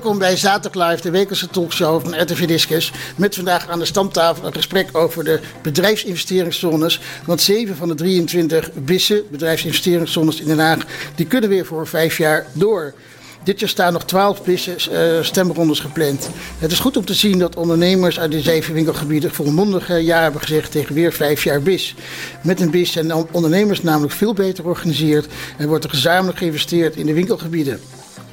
Welkom bij Zaterdag Live, de wekelijkse talkshow van RTV Discus. Met vandaag aan de stamtafel een gesprek over de bedrijfsinvesteringszones. Want 7 van de 23 BISSen, bedrijfsinvesteringszones in Den Haag, die kunnen weer voor vijf jaar door. Dit jaar staan nog 12 BISSen uh, stemrondes gepland. Het is goed om te zien dat ondernemers uit de zeven winkelgebieden volmondig ja hebben gezegd tegen weer vijf jaar BIS. Met een BIS zijn ondernemers namelijk veel beter georganiseerd en wordt er gezamenlijk geïnvesteerd in de winkelgebieden.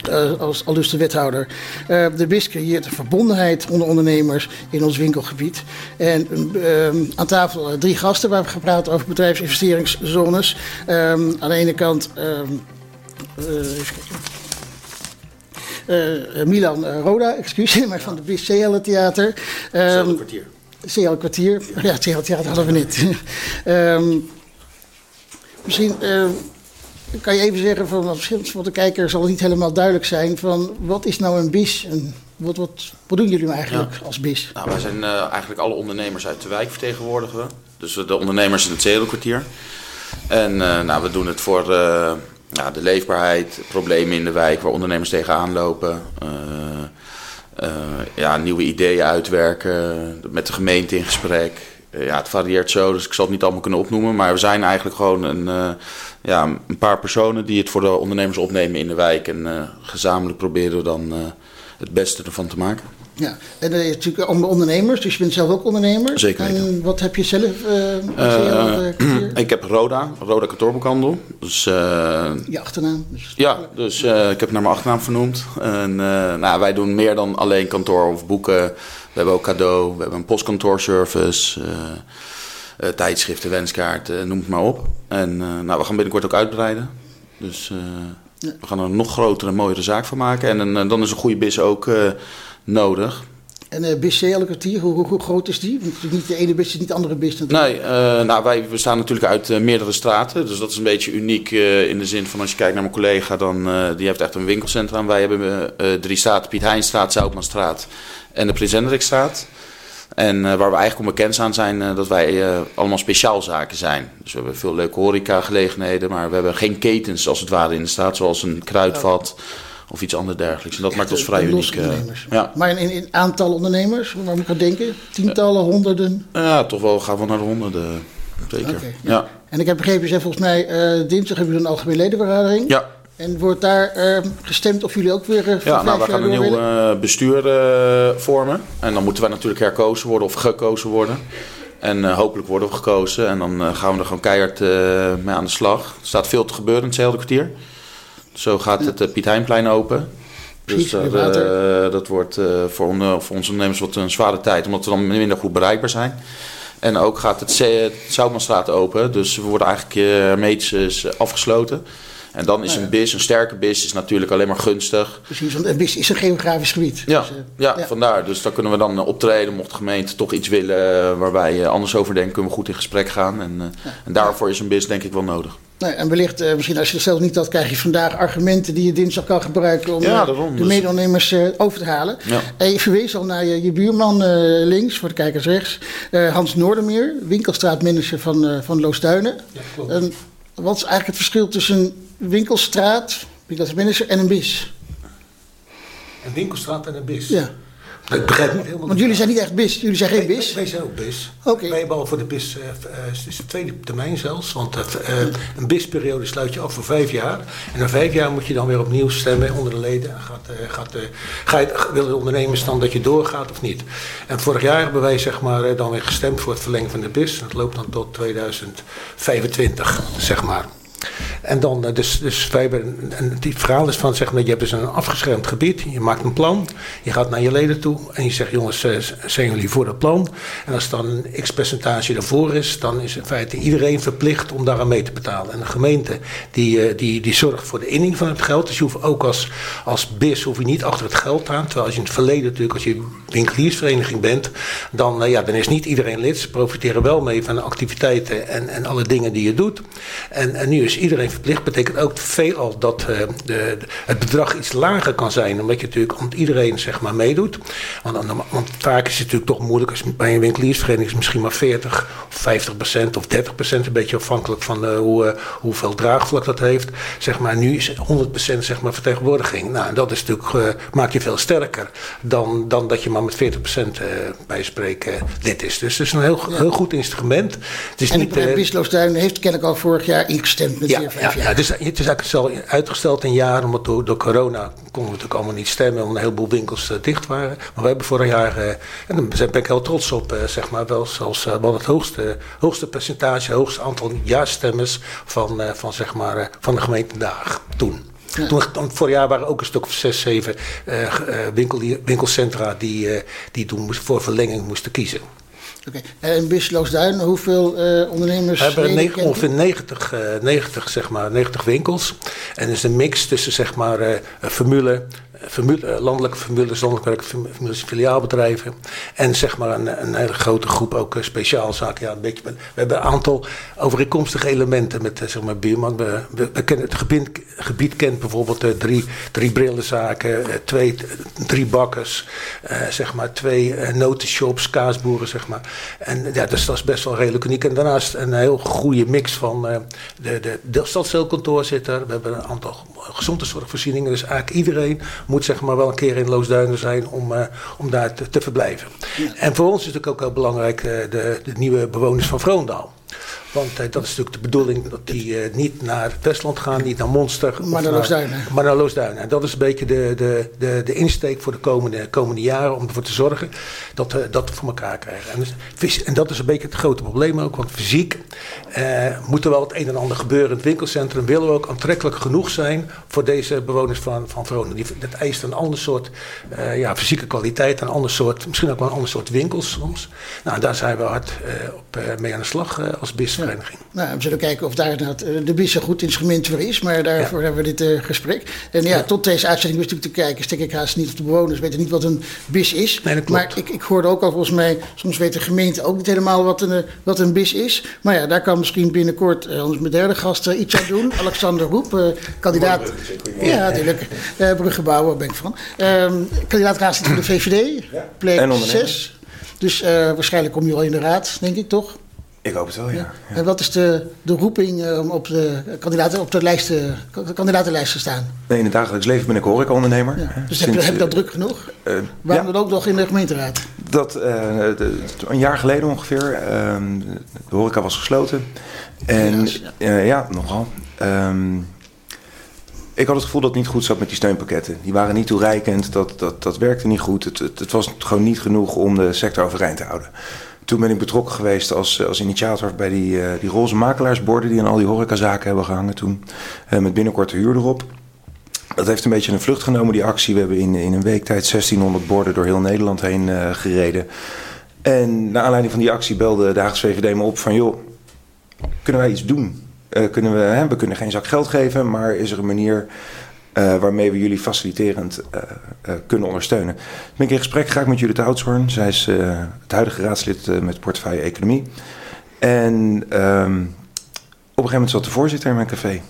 Uh, als aldus de wethouder. Uh, de BIS creëert een verbondenheid onder ondernemers in ons winkelgebied. En uh, aan tafel drie gasten waar we gepraat over bedrijfsinvesteringszones. Ehm, aan de ene kant. Ehm. Uh, Milan Roda, excuus, maar van de BIS CL Theater. Um, kwartier. CL Kwartier. Ja, CL Theater hadden we niet. um, misschien uh, kan je even zeggen, van, voor de kijker zal het niet helemaal duidelijk zijn, van wat is nou een BIS en wat, wat, wat doen jullie nou eigenlijk ja. als BIS? Nou, wij zijn uh, eigenlijk alle ondernemers uit de wijk vertegenwoordigen we. Dus de ondernemers in het Zedelkwartier. En nou, we doen het voor ja, de leefbaarheid, problemen in de wijk waar ondernemers tegenaan lopen. Ja, nieuwe ideeën uitwerken, met de gemeente in gesprek. Uh, ja, het varieert zo, dus ik zal het niet allemaal kunnen opnoemen. Maar we zijn eigenlijk gewoon een, ja, een paar personen die het voor de ondernemers opnemen in de wijk. En gezamenlijk proberen we dan het beste ervan te maken. Ja, en er is natuurlijk ondernemers, dus je bent zelf ook ondernemer. Zeker weten. En wat heb je zelf? Ik heb Roda, Roda kantoorboekhandel. Dus, je achternaam? Dus ja, dus ik heb naar mijn achternaam vernoemd. En, nou, wij doen meer dan alleen kantoor of boeken. We hebben ook cadeau, we hebben een postkantoorservice, tijdschriften, wenskaarten, noem het maar op. En nou, we gaan binnenkort ook uitbreiden. Dus we gaan er een nog grotere, mooiere zaak van maken. En dan is een goede bis ook nodig. En uh, BC elke kwartier, hoe, hoe, hoe, groot is die? Want niet de ene is niet de andere natuurlijk. Nee, uh, nou, wij bestaan natuurlijk uit uh, meerdere straten. Dus dat is een beetje uniek in de zin van als je kijkt naar mijn collega, dan die heeft echt een winkelcentrum. Wij hebben drie straten, Piet Heinstraat, Zoutmanstraat en de Prins Hendrikstraat. En waar we eigenlijk onbekend bekend aan zijn dat wij allemaal speciaalzaken zijn. Dus we hebben veel leuke horeca-gelegenheden, maar we hebben geen ketens als het ware in de straat, zoals een kruidvat... Oh of iets anders dergelijks. En dat maakt ons vrij uniek. Uh, ja. Maar in, in, aantal ondernemers, waar moet ik aan denken? Tientallen, honderden? Ja, toch wel gaan we naar de honderden. Zeker. Okay, ja. ja. En ik heb begrepen, je zegt volgens mij uh, dinsdag hebben jullie een algemene ledenvergadering. Ja. En wordt daar uh, gestemd of jullie ook weer uh, Ja, nou, we gaan een nieuw uh, bestuur vormen. En dan moeten wij natuurlijk herkozen worden of gekozen worden. En hopelijk worden we gekozen. En dan gaan we er gewoon keihard mee aan de slag. Er staat veel te gebeuren in hetzelfde kwartier. Zo gaat het uh, Piet Heinplein open. Dus uh, dat wordt voor, on, voor onze ondernemers wat een zware tijd, omdat we dan minder goed bereikbaar zijn. En ook gaat het Zoutmanstraat open, dus we worden eigenlijk hermetisch afgesloten. En dan is een bis, een sterke bis, is natuurlijk alleen maar gunstig. Precies, want een bis is een geografisch gebied. Ja, dus, ja, ja, vandaar. Dus daar kunnen we dan optreden. Mocht de gemeente toch iets willen waar wij anders over denken, kunnen we goed in gesprek gaan. En, ja. en daarvoor is een bis denk ik wel nodig. Nee, en wellicht, uh, misschien als je het zelf niet had, krijg je vandaag argumenten die je dinsdag kan gebruiken om ja, daarom, de dus- mede-ondernemers uh, over te halen. Ja. En je verwees al naar je, je buurman uh, links, voor de kijkers rechts, Hans Noordermeer, winkelstraatmanager van, van Loosduinen. Ja, en wat is eigenlijk het verschil tussen een winkelstraat, winkelstraatmanager en een bis? Een winkelstraat en een bis? Ja. Ik begrijp niet helemaal. Want jullie zijn niet echt BIS, jullie zijn geen BIS? Wij, zijn ook BIS. Oké. Okay. Wij hebben al voor de BIS, uh, het is de tweede termijn zelfs, want het, uh, een BIS-periode sluit je af voor vijf jaar. En na vijf jaar moet je dan weer opnieuw stemmen onder de leden. Gaat, uh, gaat, ga je, willen de ondernemers dan dat je doorgaat of niet? En vorig jaar hebben wij zeg maar, dan weer gestemd voor het verlengen van de BIS. Dat loopt dan tot 2025, zeg maar. En dan, dus, dus wij hebben, en die verhaal is van, zeg maar, je hebt dus een afgeschermd gebied, je maakt een plan, je gaat naar je leden toe en je zegt, jongens, zijn jullie voor dat plan? En als dan een x percentage ervoor is, dan is in feite iedereen verplicht om daaraan mee te betalen. En de gemeente, die, die, die zorgt voor de inning van het geld, dus je hoeft ook als, als BIS, hoef je niet achter het geld aan, terwijl als je in het verleden natuurlijk, als je winkeliersvereniging bent, dan, ja, dan is niet iedereen lid, ze profiteren wel mee van de activiteiten en, en alle dingen die je doet. En, en nu is iedereen verplicht. Betekent ook veelal dat uh, de, het bedrag iets lager kan zijn. Omdat je natuurlijk omdat iedereen zeg maar meedoet. Want, want vaak is het natuurlijk toch moeilijk. Als bij een winkeliersvereniging is misschien maar 40 of 50 procent of 30 procent. Een beetje afhankelijk van uh, hoe, hoeveel draagvlak dat heeft. Zeg maar, nu is 100 procent zeg maar, vertegenwoordiging. Nou, dat is natuurlijk, maakt je veel sterker dan, dan dat je maar met 40 procent bij spreken lid is. Dus het is een heel, heel goed instrument. Het is en niet, Biesloosduin heeft kennelijk al vorig jaar ingestemd met ja, vier, vijf ja, jaar. Ja, dus het is eigenlijk zelf uitgesteld een jaar, omdat door, door corona konden we natuurlijk allemaal niet stemmen, omdat een heleboel winkels uh, dicht waren. Maar we hebben vorig jaar, uh, en daar ben ik heel trots op, uh, zeg maar, wel zelfs wel het hoogste, hoogste percentage, hoogste aantal ja-stemmers van, van, zeg maar, van de gemeente Daag toen. Ja. Toen, toen, vorig jaar waren ook een stuk of zes, zeven winkel, winkelcentra die, die toen moest, voor verlenging moesten kiezen. Oké, okay. en Bisloosduin, hoeveel uh, ondernemers? We hebben negen, ongeveer 90, uh, 90, zeg maar, 90 winkels. En het is een mix tussen zeg maar, uh, formule, formule, landelijke formules, landelijke formules, filiaalbedrijven. En zeg maar een, een hele grote groep ook speciaalzaken. Ja, een beetje, we hebben een aantal overeenkomstige elementen met zeg maar, Bierman. We, kennen het gebied, gebied kent bijvoorbeeld drie, drie brillenzaken, twee, drie bakkers, zeg maar, twee notenshops, kaasboeren, zeg maar. En ja, dus dat is best wel redelijk uniek. En daarnaast een heel goede mix van de, de, de zit er. We hebben een aantal gezondheidszorgvoorzieningen. Dus eigenlijk iedereen moet zeg maar wel een keer in Loosduinen zijn om, uh, om daar te, te verblijven. Ja. En voor ons is het ook heel belangrijk uh, de, de nieuwe bewoners van Vroondaal. Want uh, dat is natuurlijk de bedoeling dat die uh, niet naar Westland gaan, niet naar Monster. Maar naar Loosduinen. Maar naar Loosduinen. En dat is een beetje de, de, de, de insteek voor de komende, komende jaren om ervoor te zorgen dat we dat voor elkaar krijgen. En, dus, en dat is een beetje het grote probleem ook, want fysiek uh, moet er wel het een en ander gebeuren het winkelcentrum. Willen we ook aantrekkelijk genoeg zijn voor deze bewoners van, van Vronen. Dat eist een ander soort ja, fysieke kwaliteit, een ander soort, misschien ook wel een ander soort winkels soms. Nou, daar zijn we hard op, mee aan de slag als BIS. Nou, we zullen kijken of daar de BIS een goed instrument voor is. Maar daarvoor ja. hebben we dit uh, gesprek. En ja, ja, tot deze uitzending wist ik te kijken. Stek ik haast niet of de bewoners weten niet wat een BIS is. Nee, maar ik, ik hoorde ook al volgens mij, soms weet de gemeente ook niet helemaal wat een, wat een BIS is. Maar ja, daar kan misschien binnenkort, uh, ons mijn derde gast, uh, iets aan doen. Alexander Roep, uh, kandidaat. Ja, natuurlijk. Uh, Bruggebouwer ben ik van. Um, kandidaat raadslid voor de VVD. Ja. Plek 6. Dus waarschijnlijk kom je al in de raad, denk ik toch? Ik hoop het wel, ja. ja. En wat is de, de roeping om um, op de, kandidaten, op de, lijst, de kandidatenlijst te staan? Nee, in het dagelijks leven ben ik horecaondernemer. Ja. Dus heb je, heb je dat druk genoeg? Uh, Waarom ja. dan ook nog in de gemeenteraad? Dat, uh, de, een jaar geleden ongeveer. Uh, de horeca was gesloten. En ja. ja, nogal. Um, ik had het gevoel dat het niet goed zat met die steunpakketten. Die waren niet toereikend, dat, dat, dat werkte niet goed. Het, het, het was gewoon niet genoeg om de sector overeind te houden. Toen ben ik betrokken geweest als, als initiator bij die, uh, die roze makelaarsborden die aan al die horecazaken hebben gehangen toen. Uh, met binnenkort de huur erop. Dat heeft een beetje een vlucht genomen, die actie. We hebben in, in een week tijd 1600 borden door heel Nederland heen gereden. En naar aanleiding van die actie belde de VVD me op van... joh, kunnen wij iets doen? kunnen we, hè, we kunnen geen zak geld geven, maar is er een manier... Uh, waarmee we jullie faciliterend uh, uh, kunnen ondersteunen. Ik ben in gesprek geraakt met Judith Oudshoorn. Zij is het huidige raadslid met portefeuille Economie. En um, op een gegeven moment zat de voorzitter in mijn café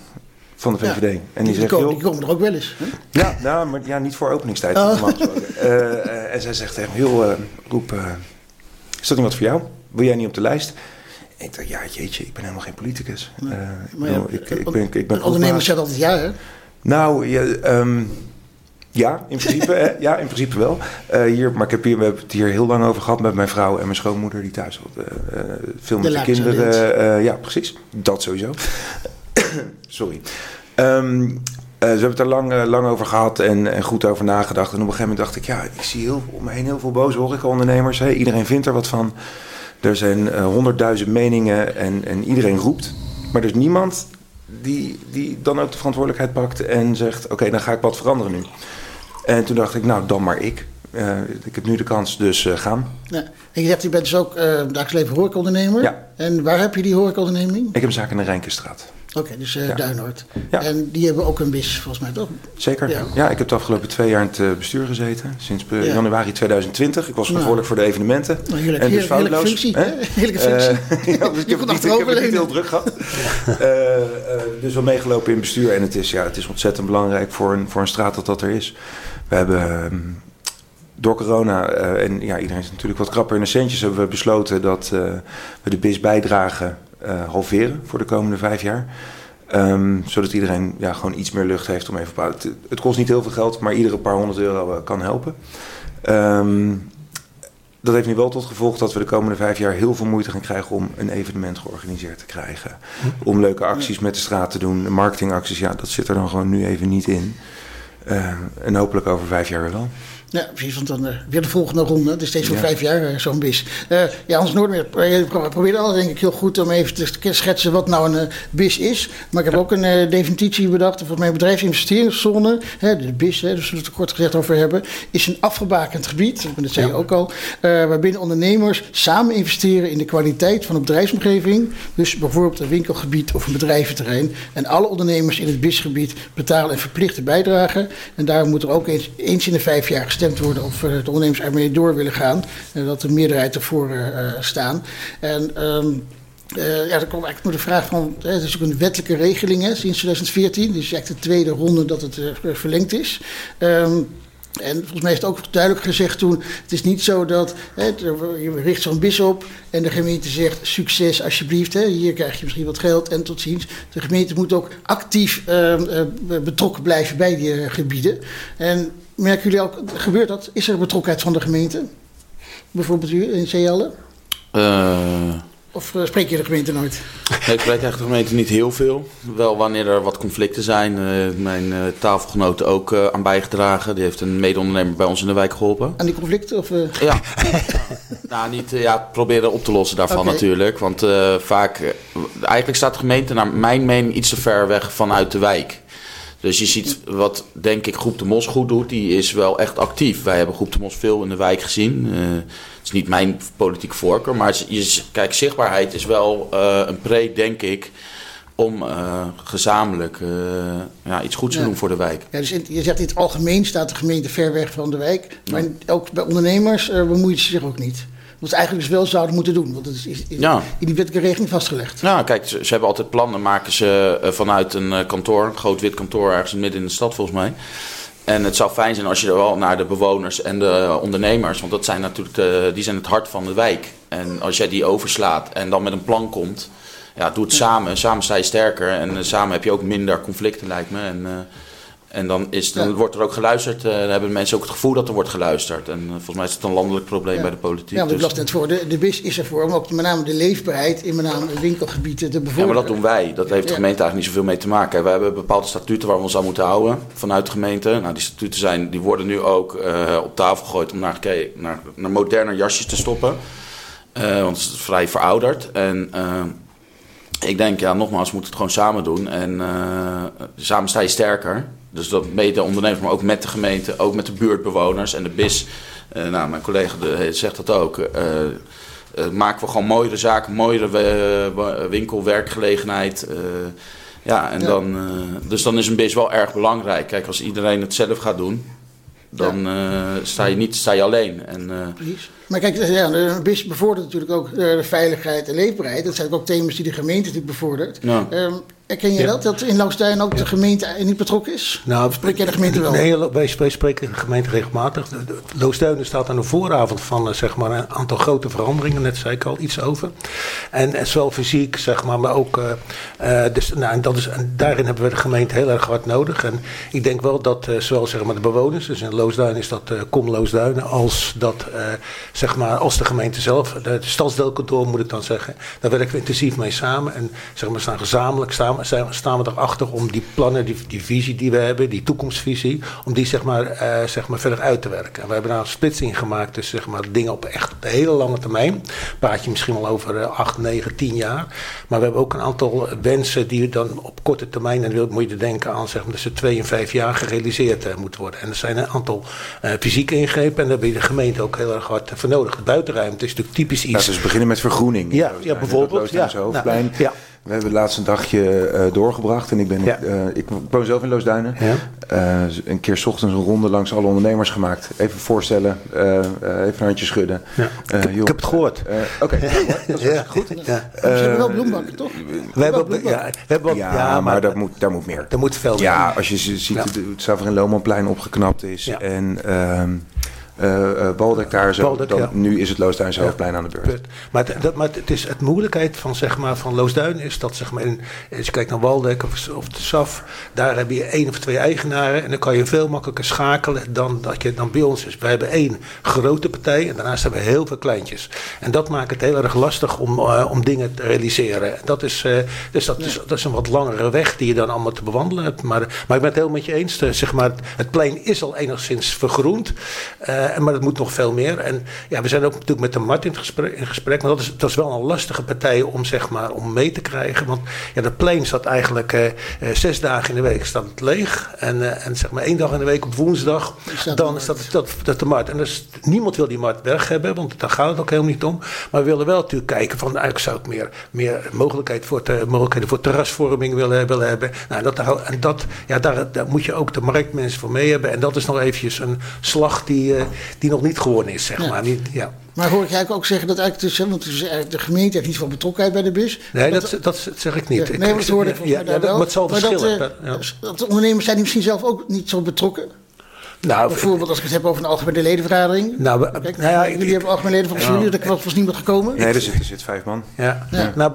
van de VVD. Ja, en die, die, zegt, komen, die komen er ook wel eens. Hè? Ja, nou, maar ja, niet voor openingstijd. Oh. en zij zegt tegen joh, Roep, is dat niet wat voor jou? Wil jij niet op de lijst? En ik dacht, ja, jeetje, ik ben helemaal geen politicus. Nee. maar ja, ik, ik, ben, ik ben ondernemers zeggen altijd ja, hè? Nou, ja, um, ja, in principe, hè, ja, in principe wel. Uh, hier, maar ik heb hier, we hebben het hier heel lang over gehad met mijn vrouw en mijn schoonmoeder die thuis uh, uh, veel met de, de kinderen. ja, precies. Dat sowieso. Sorry. Um, ze hebben het er lang, lang over gehad en, en, goed over nagedacht. En op een gegeven moment dacht ik, ja, ik zie heel, om me heen heel veel boze horecaondernemers. Hè. Iedereen vindt er wat van. Er zijn honderdduizend meningen en, en iedereen roept. Maar er is niemand die, die dan ook de verantwoordelijkheid pakt en zegt: Oké, okay, dan ga ik wat veranderen nu. En toen dacht ik: Nou, dan maar ik. Uh, ik heb nu de kans, dus uh, gaan. Ja. En je zegt, je bent dus ook uh, dagelijks leven horecaondernemer. Ja. En waar heb je die horecaonderneming? Ik heb een zaak in de Rijnkenstraat. Oké, dus uh, Ja. Duinoord. Ja. En die hebben ook een BIS, volgens mij toch? Zeker. Ja. Ja. ik heb de afgelopen twee jaar in het eh, bestuur gezeten. Sinds eh, Ja. januari 2020. Ik was verantwoordelijk voor de evenementen. Nou, heerlijk, en dus heerlijk, heerlijke functie. Hè? Heerlijke functie. Ja, dus ik heb niet, ik heb het niet heel druk gehad. Eh, eh, dus wel meegelopen in bestuur. En het is, ja, het is ontzettend belangrijk voor een, voor een straat dat dat er is. We hebben ehm, door corona, en ja, iedereen is natuurlijk wat krapper in de centjes, hebben we besloten dat we de BIS-bijdrage eh, halveren voor de komende vijf jaar. Ehm, zodat iedereen ja, gewoon iets meer lucht heeft om even op het, het kost niet heel veel geld, maar iedere paar honderd euro eh, kan helpen. Ehm, dat heeft nu wel tot gevolg dat we de komende vijf jaar heel veel moeite gaan krijgen om een evenement georganiseerd te krijgen. Om leuke acties met de straat te doen, marketingacties, ja, dat zit er dan gewoon nu even niet in. Eh, en hopelijk over vijf jaar weer wel. Ja, precies, want dan eh, weer de volgende ronde. Het is steeds voor Ja. vijf jaar eh, zo'n BIS. Eh, ja, Hans Noordmeer pro- probeerde al denk ik heel goed om even te schetsen wat nou een BIS is. Maar ik heb ook een definitie bedacht. Volgens mij bedrijfsinvesteringszone, hè, de BIS, hè, daar zullen we het kort gezegd over hebben, is een afgebakend gebied, dat zei je ook al, waarbinnen ondernemers samen investeren in de kwaliteit van een bedrijfsomgeving. Dus bijvoorbeeld een winkelgebied of een bedrijventerrein. En alle ondernemers in het BIS-gebied betalen een verplichte bijdrage. En daar moet er ook eens, eens in de vijf jaar gestemd worden of eh, de ondernemers ermee door willen gaan. En dat de meerderheid ervoor eh, eh, staan. En ehm, eh, ja, dan komt eigenlijk de vraag van, het is ook een wettelijke regeling hè, sinds 2014. Dus eigenlijk de tweede ronde dat het eh, verlengd is. Ehm, en volgens mij heeft het ook duidelijk gezegd toen: het is niet zo dat hè, je richt zo'n bis op en de gemeente zegt: succes alsjeblieft, hè, hier krijg je misschien wat geld en tot ziens. De gemeente moet ook actief ehm, eh, betrokken blijven bij die eh, gebieden. En merken jullie ook, gebeurt dat? Is er betrokkenheid van de gemeente? Bijvoorbeeld u in Zeeallen? Eh, Of eh, spreek je de gemeente nooit? nee, ik spreek echt de gemeente niet heel veel. Wel wanneer er wat conflicten zijn. eh, mijn tafelgenoot ook aan bijgedragen. Die heeft een mede-ondernemer bij ons in de wijk geholpen. Aan die conflicten? Of, Ja, nou niet ja, proberen op te lossen daarvan natuurlijk. Want vaak, eigenlijk staat de gemeente naar mijn mening iets te ver weg vanuit de wijk. Dus je ziet wat, denk ik, Groep de Mos goed doet. Die is wel echt actief. Wij hebben Groep de Mos veel in de wijk gezien. Eh, het is niet mijn politieke voorkeur. Maar je, kijk, zichtbaarheid is wel eh, een pre, denk ik... om eh, gezamenlijk ja, iets goeds te Ja. doen voor de wijk. Ja, dus in- je zegt in het algemeen staat de gemeente ver weg van de wijk. Maar ook bij ondernemers bemoeien ze zich ook niet. Wat ze eigenlijk dus wel zouden moeten doen. Want dat is, Ja. in die wettelijke regeling vastgelegd. Nou, kijk, ze, ze hebben altijd plannen, maken ze eh, vanuit een eh, kantoor, een groot wit kantoor ergens midden in de stad volgens mij. En het zou fijn zijn als je er wel naar de bewoners en de ondernemers, want dat zijn natuurlijk de, die zijn het hart van de wijk. En als jij die overslaat en dan met een plan komt, ja, doe het samen. Samen sta je sterker en eh, samen heb je ook minder conflicten, lijkt me. En, en dan, is, dan Ja. wordt er ook geluisterd. eh, dan hebben mensen ook het gevoel dat er wordt geluisterd. En eh, volgens mij is het een landelijk probleem Ja. bij de politiek. Ja, want ik dus- las net voor. De, de BIS is ervoor om ook met name de leefbaarheid in met name winkelgebieden te Ja, bevorderen. maar dat doen wij. Dat heeft de Ja. gemeente eigenlijk niet zoveel mee te maken. We hebben bepaalde statuten waar we ons aan moeten houden vanuit de gemeente. Nou, die statuten zijn, die worden nu ook eh, op tafel gegooid om naar, naar, naar moderne jasjes te stoppen. Eh, want het is vrij verouderd. En eh, ik denk, ja, nogmaals, we moeten het gewoon samen doen. En eh, samen sta je sterker. Dus dat met de ondernemers, maar ook met de gemeente, ook met de buurtbewoners en de BIS. Eh, nou, mijn collega de, zegt dat ook. eh, maken we gewoon mooiere zaken, mooiere winkel, werkgelegenheid. ja, en Ja. Dan, dus dan is een BIS wel erg belangrijk. Kijk, als iedereen het zelf gaat doen, dan sta je niet sta je alleen. En, Precies. Maar kijk, ja, de BIS bevordert natuurlijk ook eh, de veiligheid en leefbaarheid. Dat zijn ook thema's die de gemeente natuurlijk bevordert. Ja. Ehm, herken je Ja. dat, dat in Langstuin ook de gemeente niet betrokken is? Nou, Spreek jij de gemeente wel? Nee, wij, wij spreken de gemeente regelmatig. Loosduinen staat aan de vooravond van eh, zeg maar, een aantal grote veranderingen. Net zei ik al iets over. En, en zowel fysiek, zeg maar, maar ook. eh, eh, dus, nou, en dat is, en daarin hebben we de gemeente heel erg hard nodig. En ik denk wel dat eh, zowel zeg maar, de bewoners, dus in Loosduinen is dat eh Kom Loosduinen, als, dat, eh, zeg maar, als de gemeente zelf, het stadsdeelkantoor moet ik dan zeggen, daar werken we intensief mee samen. En zeg maar, staan gezamenlijk staan, staan we erachter om die plannen, die, die visie die we hebben, die toekomstvisie, om die zeg maar, eh, zeg maar verder uit te werken. En we hebben daar een splitsing gemaakt tussen zeg maar, dingen op echt de hele lange termijn. Praat je misschien wel over eh, 8, 9, 10 jaar. Maar we hebben ook een aantal wensen die dan op korte termijn, en dan moet je denken aan zeg maar, tussen 2 en 5 jaar gerealiseerd eh, moeten worden. En er zijn een aantal eh, fysieke ingrepen en daar ben je de gemeente ook heel erg hard voor nodig. De buitenruimte is natuurlijk typisch Ja, iets. dus we beginnen met vergroening. Ja, ja, bijvoorbeeld. Loosduinse Ja, hoofdplein. nou, ja. We hebben het laatste dagje uh, doorgebracht en ik ben Ja. uh, ik woon zelf in Loosduinen. Ja. Uh, een keer 's ochtends een ronde langs alle ondernemers gemaakt. Even voorstellen, uh, uh, even een handje schudden. Ja. Uh, ik, joh, ik heb het gehoord. uh, Oké, dat is Ja. goed. Ja. Ze hebben wel bloembakken, toch? We hebben, Wel ja, we hebben Ja, maar, dat moet, daar moet meer. er moet veel Ja, meer. als je ziet Ja. dat het Savarin Lomanplein opgeknapt is Ja. en ehm eh eh, Baldek daar zo, dan, ja. nu is het Loosduin Hoofdplein aan de beurt. Punt. Maar, het, dat, maar het, is, het moeilijkheid van, zeg maar, van Loosduin is dat zeg maar, in, als je kijkt naar Waldeck of, of de SAF, daar heb je één of twee eigenaren en dan kan je veel makkelijker schakelen dan dat je dan bij ons is. We hebben één grote partij en daarnaast hebben we heel veel kleintjes. En dat maakt het heel erg lastig om, eh, om dingen te realiseren. Dat is, eh, dus dat, is, dat is een wat langere weg die je dan allemaal te bewandelen hebt. Maar, maar ik ben het helemaal met je eens. zeg maar, het plein is al enigszins vergroend, eh, maar het moet nog veel meer. En ja, we zijn ook natuurlijk met de Mart in gesprek, in gesprek maar dat is, dat is wel een lastige partij om, zeg maar, om mee te krijgen. Want ja, dat plein staat eigenlijk eh, eh, zes dagen in de week staat het leeg. En, en zeg maar één dag in de week op woensdag, staat de dan is dat, dat, dat de Mart. En dus, niemand wil die Mart weg hebben, want daar gaat het ook helemaal niet om. Maar we willen wel natuurlijk kijken van, eigenlijk zou ik meer, meer mogelijkheid voor te, mogelijkheden voor terrasvorming willen, willen hebben. Nou, dat, en dat, ja, daar, daar moet je ook de marktmensen voor mee hebben. En dat is nog eventjes een slag die, die nog niet gewonnen is, zeg Ja. maar. Niet, ja. Maar hoor ik eigenlijk ook zeggen dat eigenlijk, dus, hè, want dus de gemeente heeft niet van betrokkenheid bij de bus. Nee, dat, dat zeg ik niet. Ja, nee, dat hoorde ik ja, mij ja, daar wel. maar het zal Maar dat, verschillen. eh, ja. dat de ondernemers zijn die misschien zelf ook niet zo betrokken. Nou, Bijvoorbeeld als ik het heb over een algemene ledenvergadering. Nou, we- Kijk, nou ja, ik- jullie hebben algemene leden van Ja. jullie, er was was niemand gekomen. Nee, er zit, er zit vijf man. Ja. Ja. Nou,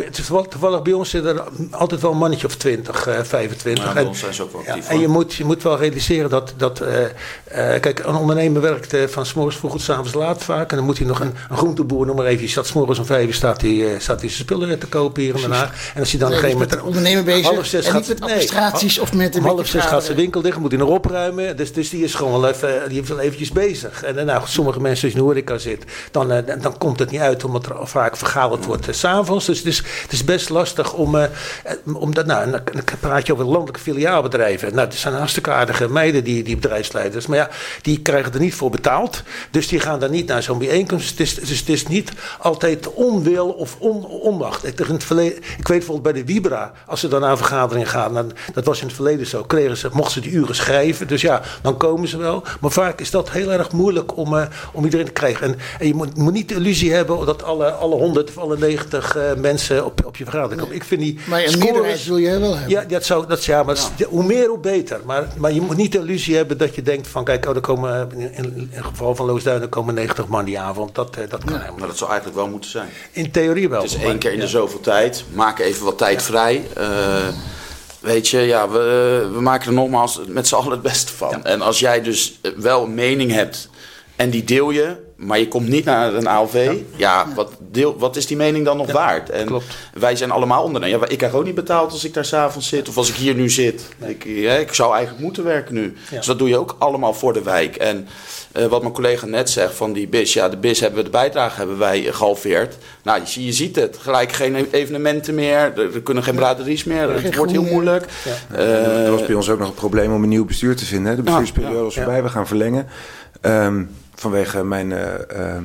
toevallig bij ons zit er altijd wel een mannetje of 20, eh 25. Ja, bij En- ons zijn ze ook wel ja, actief, en je moet, je moet wel realiseren dat. dat eh, eh, kijk, een ondernemer werkt van s'morgens vroeg tot s'avonds laat vaak. En dan moet hij nog een, een groenteboer, noem maar even. Die staat s'morgens om vijf uur staat hij, eh, staat hij zijn spullen te kopen hier en daarna. En als hij dan Nee, een dus met de ondernemer bezig half zes en gaat- niet met nee, administraties of met een om half zes gaat zijn winkel dicht, moet hij nog opruimen. Dus, dus die is gewoon wel die is wel eventjes bezig. En eh, nou, sommige mensen, als je in de horeca zit, dan, eh, dan, komt het niet uit omdat er vaak vergaderd wordt eh, s s'avonds. Dus het is, het is best lastig om, eh, eh, om dat, nou, dan praat je over landelijke filiaalbedrijven. Nou, dat zijn hartstikke aardige meiden, die, die bedrijfsleiders. Maar ja, die krijgen er niet voor betaald. Dus die gaan dan niet naar zo'n bijeenkomst. Het is, dus het is niet altijd onwil of on, onmacht. Ik, in het verleden, ik weet bijvoorbeeld bij de Vibra, als ze dan naar een vergadering gaan, dat was in het verleden zo, kregen ze, mochten ze die uren schrijven. Dus ja, dan komen ze wel. Maar vaak is dat heel erg moeilijk om, eh, om iedereen te krijgen. En, en je moet, moet niet de illusie hebben dat alle, alle 100 of alle 90 eh, mensen op, op je vergadering komen. Ik vind die Maar een scores- meerderheid wil je wel hebben. ja, dat zou, dat, ja, maar hoe meer hoe beter. Maar, maar je moet niet de illusie hebben dat je denkt van... kijk, oh, er komen, in, in het geval van Loosduinen komen 90 man die avond. Dat, eh, dat kan helemaal Maar dat zou eigenlijk wel moeten zijn. In theorie wel. Het is maar- één keer in de ja. zoveel tijd. Maak even wat tijd vrij. Weet je, ja, we, we maken er nogmaals met z'n allen het beste van. En als jij dus wel een mening hebt en die deel je, maar je komt niet naar een ALV, ja, wat, deel, wat is die mening dan nog waard? En klopt. wij zijn allemaal ondernemers. Ja, ik krijg ook niet betaald als ik daar s'avonds zit of als ik hier nu zit. Ik, ja, ik zou eigenlijk moeten werken nu. Dus dat doe je ook allemaal voor de wijk. En eh, wat mijn collega net zegt van die BIS, ja, de BIS hebben we de bijdrage hebben wij gehalveerd. Nou, je, zie- je ziet het. Gelijk geen evenementen meer, er, er kunnen geen braderies meer. geen Het wordt heel meer. moeilijk. Ja. Eh, Er was bij ons ook nog een probleem om een nieuw bestuur te vinden. hè. De bestuursperiode is ja. voorbij, we gaan verlengen. Ehm, vanwege mijn eh, ehm,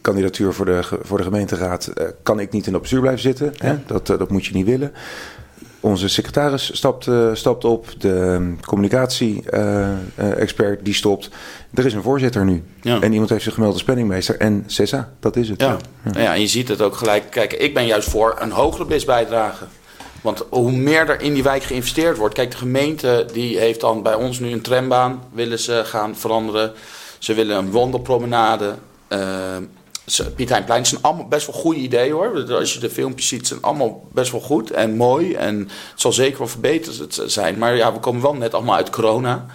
kandidatuur voor de, voor de gemeenteraad eh, kan ik niet in dat bestuur blijven zitten. Hè? Dat, dat moet je niet willen. Onze secretaris stapt, eh, stapt op. De communicatie-expert die stopt. Er is een voorzitter nu. Ja. En iemand heeft zich gemeld als penningmeester. En Cessa, dat is het. Ja. Ja. en je ziet het ook gelijk. Kijk, ik ben juist voor een hogere BIS-bijdrage. Want hoe meer er in die wijk geïnvesteerd wordt. Kijk, de gemeente die heeft dan bij ons nu een trambaan. Willen ze gaan veranderen. Ze willen een wandelpromenade. Uh, Piet Heinplein. Het zijn allemaal best wel goede ideeën hoor. Als je de filmpjes ziet, zijn allemaal best wel goed en mooi. En het zal zeker wel verbeterd zijn. Maar ja, we komen wel net allemaal uit corona.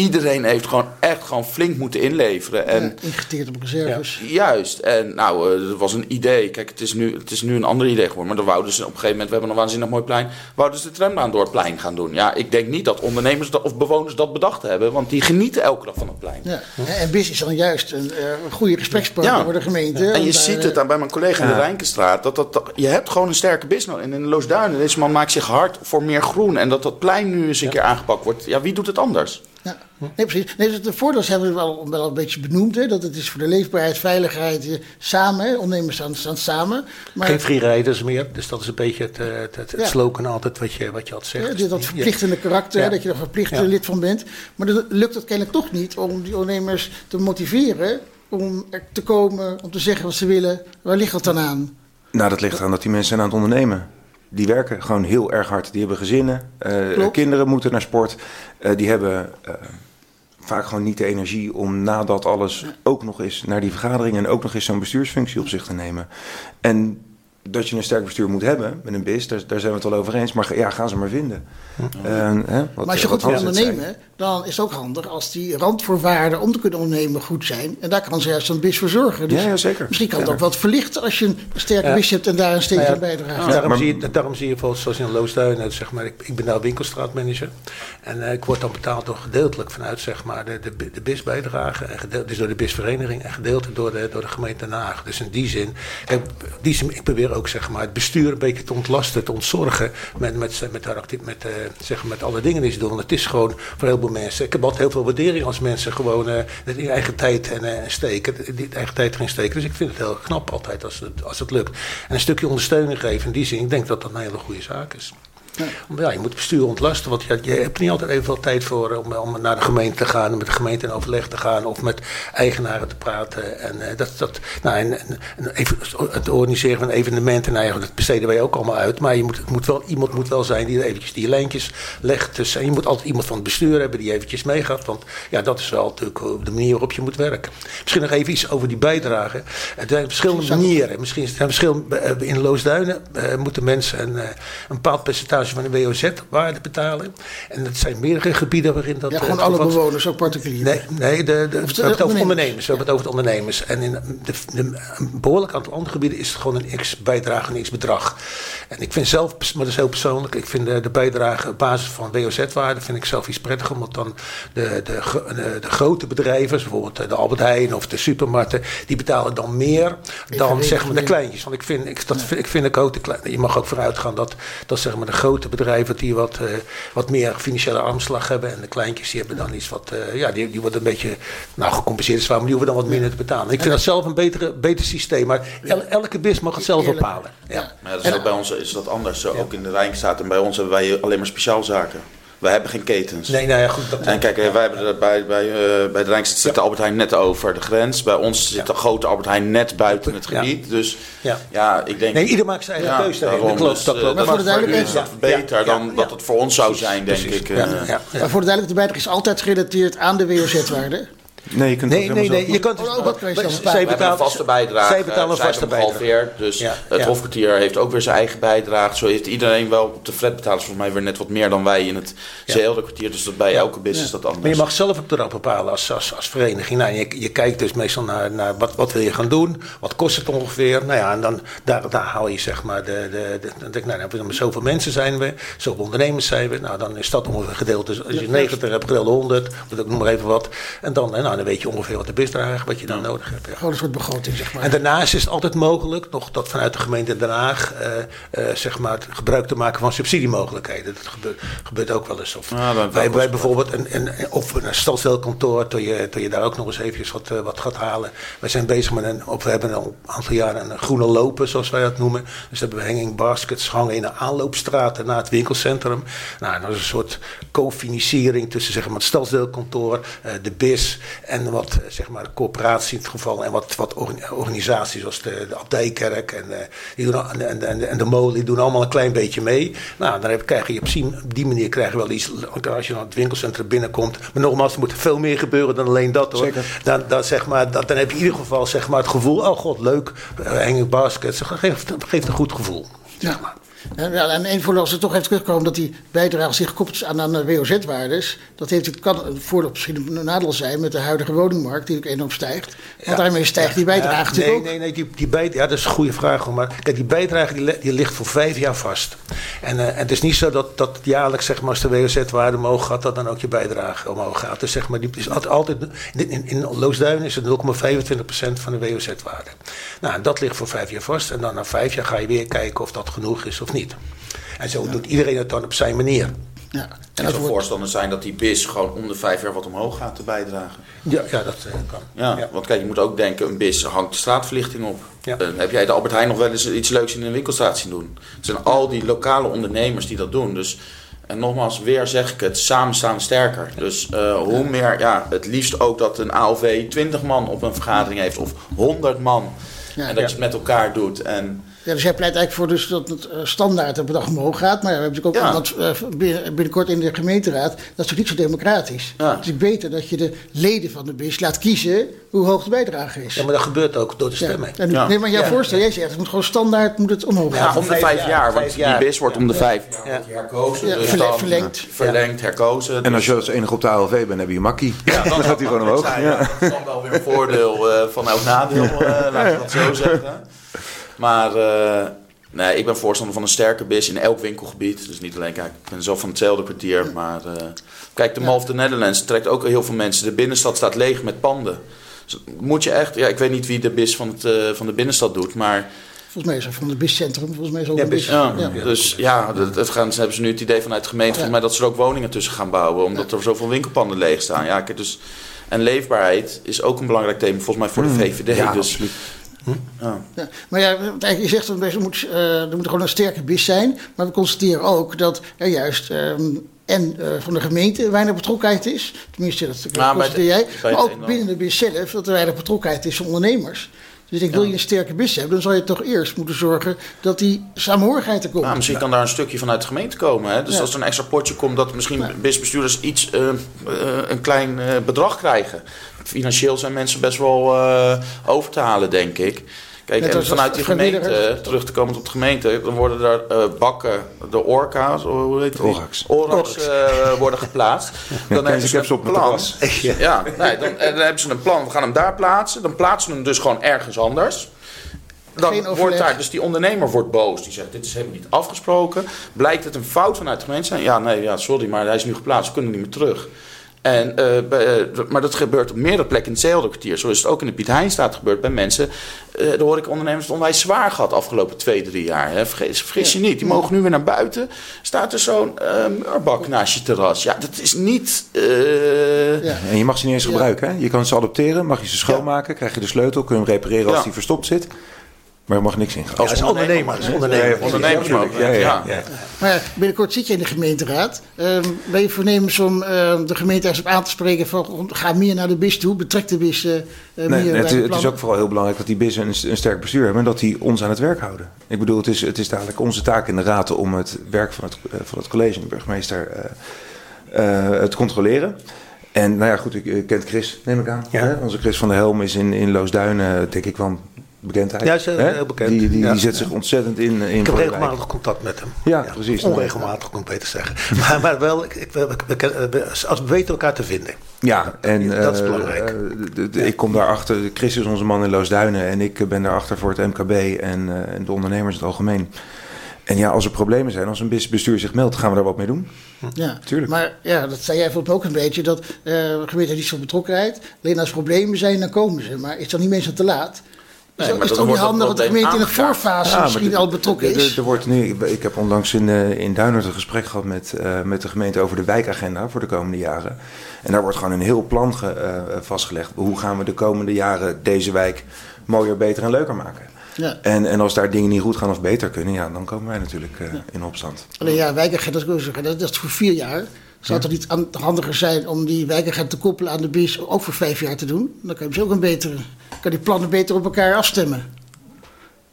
Iedereen heeft gewoon echt gewoon flink moeten inleveren. En, Ja, ingeteerd op reserves. Juist. En nou, uh, er was een idee. Kijk, het is, nu, het is nu een ander idee geworden. Maar dan wouden ze op een gegeven moment, we hebben een waanzinnig mooi plein. Wouden ze de trambaan door het plein gaan doen. Ja, ik denk niet dat ondernemers dat, of bewoners dat bedacht hebben. Want die genieten elke dag van het plein. Ja. En BIS is dan juist een, uh, een goede gesprekspartner ja. voor de gemeente. Ja. En je ziet het aan bij mijn collega in de Rijnkenstraat. Dat, dat, dat, je hebt gewoon een sterke business. En in de Loosduinen, deze man maakt zich hard voor meer groen. En dat dat plein nu eens een keer aangepakt wordt. Ja, wie doet het anders? Ja, nee, precies. Nee, dus de voordelen hebben we wel, wel een beetje benoemd. Hè, dat het is voor de leefbaarheid, veiligheid, eh, samen. Hè, ondernemers staan, staan samen. Maar, Geen freerijders meer, dus dat is een beetje het, eh, het, het, het Ja. slogan altijd wat je, wat je altijd zegt. Ja, dat verplichtende karakter, Ja. dat je er verplicht Ja. lid van bent. Maar dan lukt het kennelijk toch niet om die ondernemers te motiveren om er te komen, om te zeggen wat ze willen. Waar ligt dat dan aan? Nou, dat ligt aan dat die mensen zijn aan het ondernemen. Die werken gewoon heel erg hard. Die hebben gezinnen. eh, kinderen moeten naar sport. Eh, die hebben eh, vaak gewoon niet de energie om nadat alles ook nog eens naar die vergadering en ook nog eens zo'n bestuursfunctie op zich te nemen. En dat je een sterk bestuur moet hebben met een BIS, daar, daar zijn we het wel over eens. Maar ja, gaan ze maar vinden. Eh, hè, wat- maar als je goed wil ondernemen, dan is het ook handig als die randvoorwaarden om te kunnen ondernemen goed zijn. En daar kan ze juist een BIS voor zorgen. Dus Ja, ja, zeker. Misschien kan het ook wat verlichten als je een sterke Ja. BIS hebt en daar een steentje Nou aan ja, bijdraagt. daarom, maar- zie je, daarom zie je bijvoorbeeld zoals in Loosduinen, zeg maar, ik, ik ben nou winkelstraatmanager. En eh, ik word dan betaald door gedeeltelijk vanuit zeg maar, de, de, de BIS-bijdrage, en gedeeld, dus door de BIS-vereniging en gedeeltelijk door de, door de gemeente Den Haag. Dus in die zin, kijk, die zin, ik probeer ook zeg maar, het bestuur een beetje te ontlasten, te ontzorgen met, met, met, acti- met, eh, met alle dingen die ze doen. Het is gewoon voor heel veel mensen, ik heb altijd heel veel waardering als mensen gewoon eh, in eigen tijd en, eh, steken, die eigen tijd erin steken. Dus ik vind het heel knap altijd als als het lukt. En een stukje ondersteuning geven in die zin, ik denk dat dat een hele goede zaak is. Ja, je moet het bestuur ontlasten, want je, je hebt er niet altijd evenveel tijd voor om, om naar de gemeente te gaan, met de gemeente in overleg te gaan of met eigenaren te praten. En, eh, dat, dat, nou, en, en, even, het organiseren van evenementen, nou ja, dat besteden wij ook allemaal uit. Maar je moet, het moet wel, iemand moet wel zijn die er eventjes die lijntjes legt. Dus, en je moet altijd iemand van het bestuur hebben die eventjes meegaat. Want ja, dat is wel natuurlijk de manier waarop je moet werken. Misschien nog even iets over die bijdrage. Er zijn verschillende manieren. Misschien zijn er eh, In Loosduinen eh, moeten mensen een, eh, een bepaald percentage van de WOZ-waarde betalen. En dat zijn meerdere gebieden waarin dat. Ja, eh, gewoon alle bewoners, ook particulier. Nee, nee de, de, we Of de hebben het over ondernemers. We hebben het over het ondernemers. En in de, de, een behoorlijk aantal andere gebieden is het gewoon een x-bijdrage, een x-bedrag. En ik vind zelf, maar dat is heel persoonlijk, ik vind de, de bijdrage op basis van WOZ-waarde vind ik zelf iets prettiger. Omdat dan de, de, de, de grote bedrijven, bijvoorbeeld de Albert Heijn of de supermarkten, die betalen dan meer dan zeg maar de kleintjes. Want ik vind, ik, dat, vind- ik vind ook de kleine, je mag ook vooruit gaan dat, dat zeg maar de grote bedrijven die wat, eh, wat meer financiële armslag hebben en de kleintjes die hebben dan iets wat, eh, ja, die, die worden een beetje, nou gecompenseerd is waar, maar die hoeven dan wat minder te betalen. Ik vind dat zelf een betere, beter systeem, maar el- elke bis mag het zelf bepalen. Ja. Maar dat is ook bij ons is dat anders. Zo, Ook in de Rijnstaat en bij ons hebben wij alleen maar speciaalzaken. Wij hebben geen ketens. Nee, nou ja, goed. Dat, En kijk, wij hebben er bij, bij, eh, bij de Rijnstaat zit de Albert Heijn net over de grens. Bij ons zit de grote Albert Heijn net buiten het Ja. gebied. Dus Ja. ja, ik denk... nee, ieder maakt zijn eigen Ja, keuze. daarin. daarom. Dat klopt, Dus, dat eh, klopt. dat Maar voor de duidelijkheid- dat beter Ja, dan ja, dat het voor ons zou zijn, denk Precies. ik. Ja, eh. ja, ja. Maar voor de duidelijkheid, de bijdrage is altijd gerelateerd aan de WOZ-waarde. Nee, je kunt Nee, dat nee, nee. Je kan Oh, oh, dat je zelf zij betalen een vaste bijdrage. Zij betalen een vaste bijdrage. Dus Ja, het ja. hofkwartier heeft ook weer zijn eigen bijdrage. Zo heeft iedereen wel op de flat betalen. ze Volgens mij weer net wat meer dan wij in het Ja. kwartier. Dus dat bij elke business is dat anders. Maar je mag zelf ook bedrag bepalen als, als, als vereniging. Nou, je, je kijkt dus meestal naar, naar wat, wat wil je gaan doen, wat kost het ongeveer. Nou ja, en dan daar, daar haal je zeg maar de. de, de dan denk ik, nou, zoveel mensen zijn we, zoveel ondernemers zijn we. Nou, dan is dat ongeveer gedeeld. Dus als je 90 hebt, gedeeld door 100, of ik noem maar even wat. En dan, nou, dan weet je ongeveer wat de bisdrage, wat je dan nodig hebt. Ja. Gewoon een soort begroting, zeg maar. En daarnaast is het altijd mogelijk, nog dat vanuit de gemeente Den Haag, eh, eh, zeg maar, gebruik te maken van subsidiemogelijkheden. Dat gebeurt, gebeurt ook wel eens. Of Ja, dat hebben wij, wij bijvoorbeeld een, een, of een stelselkantoor, toen je, je daar ook nog eens eventjes wat, eh, wat gaat halen. Wij zijn bezig met een, of we hebben al een aantal jaren een groene lopen, zoals wij dat noemen. Dus hebben we hanging baskets hangen in de aanloopstraten naar het winkelcentrum. Nou, dat is een soort co-financiering tussen zeg maar, het stadsdeelkantoor, de BIS en wat eh, zeg maar, de corporatie in het geval. En wat, wat orga- organisaties zoals de, de Abdijkerk en, eh, die doen, en, en, en de molen, die doen allemaal een klein beetje mee. Nou, dan heb, krijg je op, die manier krijg je wel iets als je naar het winkelcentrum binnenkomt. Maar nogmaals, er moet veel meer gebeuren dan alleen dat hoor. Zeker. Dan, dan, zeg maar, dan heb je in ieder geval zeg maar, het gevoel, oh god, leuk, uh, hanging baskets. Dat geeft, geeft een goed gevoel. Ja. En, ja, en één voordeel als het toch even terugkomen dat die bijdrage zich gekoppeld is aan, aan de WOZ-waardes. Dat heeft, het kan een voordeel misschien een nadeel zijn met de huidige woningmarkt, die ook enorm stijgt. Want Ja. daarmee stijgt die bijdrage Ja, natuurlijk nee, ook. Nee, nee, die, die bij, ja, dat is een goede vraag. Maar kijk, die bijdrage die, li- die ligt voor vijf jaar vast. En, eh, en het is niet zo dat, dat jaarlijks, zeg maar, als de WOZ-waarde omhoog gaat, dat dan ook je bijdrage omhoog gaat. Dus zeg maar, die is altijd, altijd in, in, in Loosduin is het 0,25% van de WOZ-waarde. Nou, dat ligt voor vijf jaar vast. En dan na vijf jaar ga je weer kijken of dat genoeg is of niet. En zo doet iedereen het dan op zijn manier. Ja. En En het zou wordt, voorstander zijn dat die BIS gewoon om de vijf jaar wat omhoog gaat te bijdragen. Ja, ja dat eh, kan. Ja, Ja. want kijk, je moet ook denken, een BIS hangt de straatverlichting op. Ja. Eh, heb jij de Albert Heijn nog wel eens iets leuks in een winkelstraat zien doen? Het zijn al die lokale ondernemers die dat doen. Dus, en nogmaals, weer zeg ik het, samen staan sterker. Dus eh, hoe meer, ja, het liefst ook dat een AOV 20 man op een vergadering heeft of 100 man. En dat je het met elkaar doet. En ja, dus jij pleit eigenlijk voor dus dat het eh, standaard op een dag omhoog gaat. Maar ja, we hebben natuurlijk ook Ja. dat, eh, binnen- binnenkort in de gemeenteraad. Dat is natuurlijk niet zo democratisch. Ja. Het is beter dat je de leden van de BIS laat kiezen hoe hoog de bijdrage is. Ja, maar dat gebeurt ook door de Ja. stemmen. En, Ja. Nee, maar jouw Ja. voorstel, jij zegt het moet gewoon standaard moet het omhoog ja, gaan. om de vijf jaar, want vijf jaar. die BIS wordt om de vijf jaar Ja. herkozen. Ja, dus verlengd. eh, verlengd, herkozen. En als je Dus- als enige op de ALV bent, heb je een makkie. Ja, dan gaat hij gewoon omhoog. Ja. Dat is dan wel weer een voordeel eh, van elk nadeel, eh laten we dat zo zeggen. Maar eh, nee, ik ben voorstander van een sterke bis in elk winkelgebied. Dus niet alleen, kijk, ik ben zelf van hetzelfde kwartier. Maar eh, kijk, de Mall of the Netherlands trekt ook heel veel mensen. De binnenstad staat leeg met panden. Dus moet je echt, ja, ik weet niet wie de bis van, het, eh, van de binnenstad doet, maar Volgens mij is het van het BIS-centrum. Volgens mij is het ook Ja, een BIS. Ja, Ja. dus ja, dat, dat gaan, ze hebben ze nu het idee vanuit de gemeente volgens mij dat ze er ook woningen tussen gaan bouwen, omdat er zoveel winkelpanden leeg staan. Ja, kijk, dus en leefbaarheid is ook een belangrijk thema volgens mij voor de VVD. Ja, dus, absoluut. Ja. Ja, maar ja, je zegt dat er moet, eh, er moet gewoon een sterke bis zijn. Maar we constateren ook dat er juist ehm, en eh, van de gemeente weinig betrokkenheid is. Tenminste, dat Nou, constateer de- jij. Maar ook binnen de bis zelf dat er weinig betrokkenheid is van ondernemers. Dus ik wil je een sterke bis hebben, dan zal je toch eerst moeten zorgen dat die samenhorigheid er komt. Nou, misschien kan daar een stukje vanuit de gemeente komen. Hè? Dus Ja. als er een extra potje komt, dat misschien BIS-bestuurders iets, eh, eh, een klein eh, bedrag krijgen. Financieel zijn mensen best wel over te halen, denk ik. Kijk, Net en als vanuit die gemeente, terug te komen op de gemeente, dan worden er eh, bakken, de orka's, hoe heet die? Orax. Orax eh, worden geplaatst. Dan Kijk, ik heb ze op mijn terras. Ja, nee, dan, en dan hebben ze een plan. We gaan hem daar plaatsen. Dan plaatsen we hem dus gewoon ergens anders. Dan Geen wordt daar, dus die ondernemer wordt boos. Die zegt, dit is helemaal niet afgesproken. Blijkt het een fout vanuit de gemeente te zijn? Ja, nee, ja, sorry, maar hij is nu geplaatst. We kunnen niet meer terug. En, eh, bij, eh, maar dat gebeurt op meerdere plekken in hetzelfde kwartier. Zo is het ook in de Piet Heinstraat gebeurd bij mensen. eh de horecaondernemers het onwijs zwaar gehad de afgelopen twee, drie jaar. Hè. Vergeet, vergis je niet, die mogen nu weer naar buiten. Staat er zo'n muurbak naast je terras. Ja, dat is niet... eh, Ja. En je mag ze niet eens Ja. gebruiken. Hè? Je kan ze adopteren, mag je ze schoonmaken, krijg je de sleutel, kun je hem repareren als Ja. die verstopt zit. Maar je mag niks in gaan. Ja, is ondernemer. Ondernemer. Ja, Ondernemers Ja, ja, ja. Maar binnenkort zit je in de gemeenteraad. Ehm, ben je voornemens om ehm, de gemeente ergens op aan te spreken van ga meer naar de bis toe, betrek de bis eh, eh, Nee, meer nee, bij het, het is ook vooral heel belangrijk dat die bissen een, een sterk bestuur hebben en dat die ons aan het werk houden. Ik bedoel, het is, het is dadelijk onze taak in de raad om het werk van het, eh, van het college en de burgemeester eh, eh, te controleren. En nou ja, goed, ik kent Chris, neem ik aan. Ja. Onze Chris van der Helm is in, in Loosduinen, denk ik wel, bekendheid. Ja, is, eh, heel bekend. Die, die, Ja. die zet zich ontzettend in, in Ik heb regelmatig contact met hem. Ja, precies. Onregelmatig, moet ik beter zeggen. Maar, maar wel, ik, ik, we, we- we- we- als we weten elkaar te vinden. Ja, en Dat is eh, belangrijk. eh, de- de- ik kom daarachter. Chris is onze man in Loosduinen en ik ben daarachter voor het MKB en, eh, en de ondernemers in het algemeen. En ja, als er problemen zijn, als een bes- bestuur zich meldt, gaan we daar wat mee doen. Ja, Tuurlijk. Maar ja, dat zei jij ook een beetje, dat eh de gemeente heeft niet zo'n betrokkenheid. Alleen als er problemen zijn, dan komen ze. Maar is dan niet meestal te laat? Nee, is maar het ook niet handig dat de gemeente in de voorfase Ja, misschien maar al betrokken is? er- wordt nu, ik heb onlangs in, eh, in Duinert een gesprek gehad met, eh, met de gemeente over de wijkagenda voor de komende jaren. En daar wordt gewoon een heel plan ge- eh, vastgelegd. Hoe gaan we de komende jaren deze wijk mooier, beter en leuker maken? Ja. En, en als daar dingen niet goed gaan of beter kunnen, ja, dan komen wij natuurlijk in opstand. Alleen ja, zeggen, dat, dat is voor vier jaar. Zou het toch niet handiger zijn om die wijkagent te koppelen aan de BIS ook voor vijf jaar te doen? Dan kan je dus ook een betere, kan die plannen beter op elkaar afstemmen.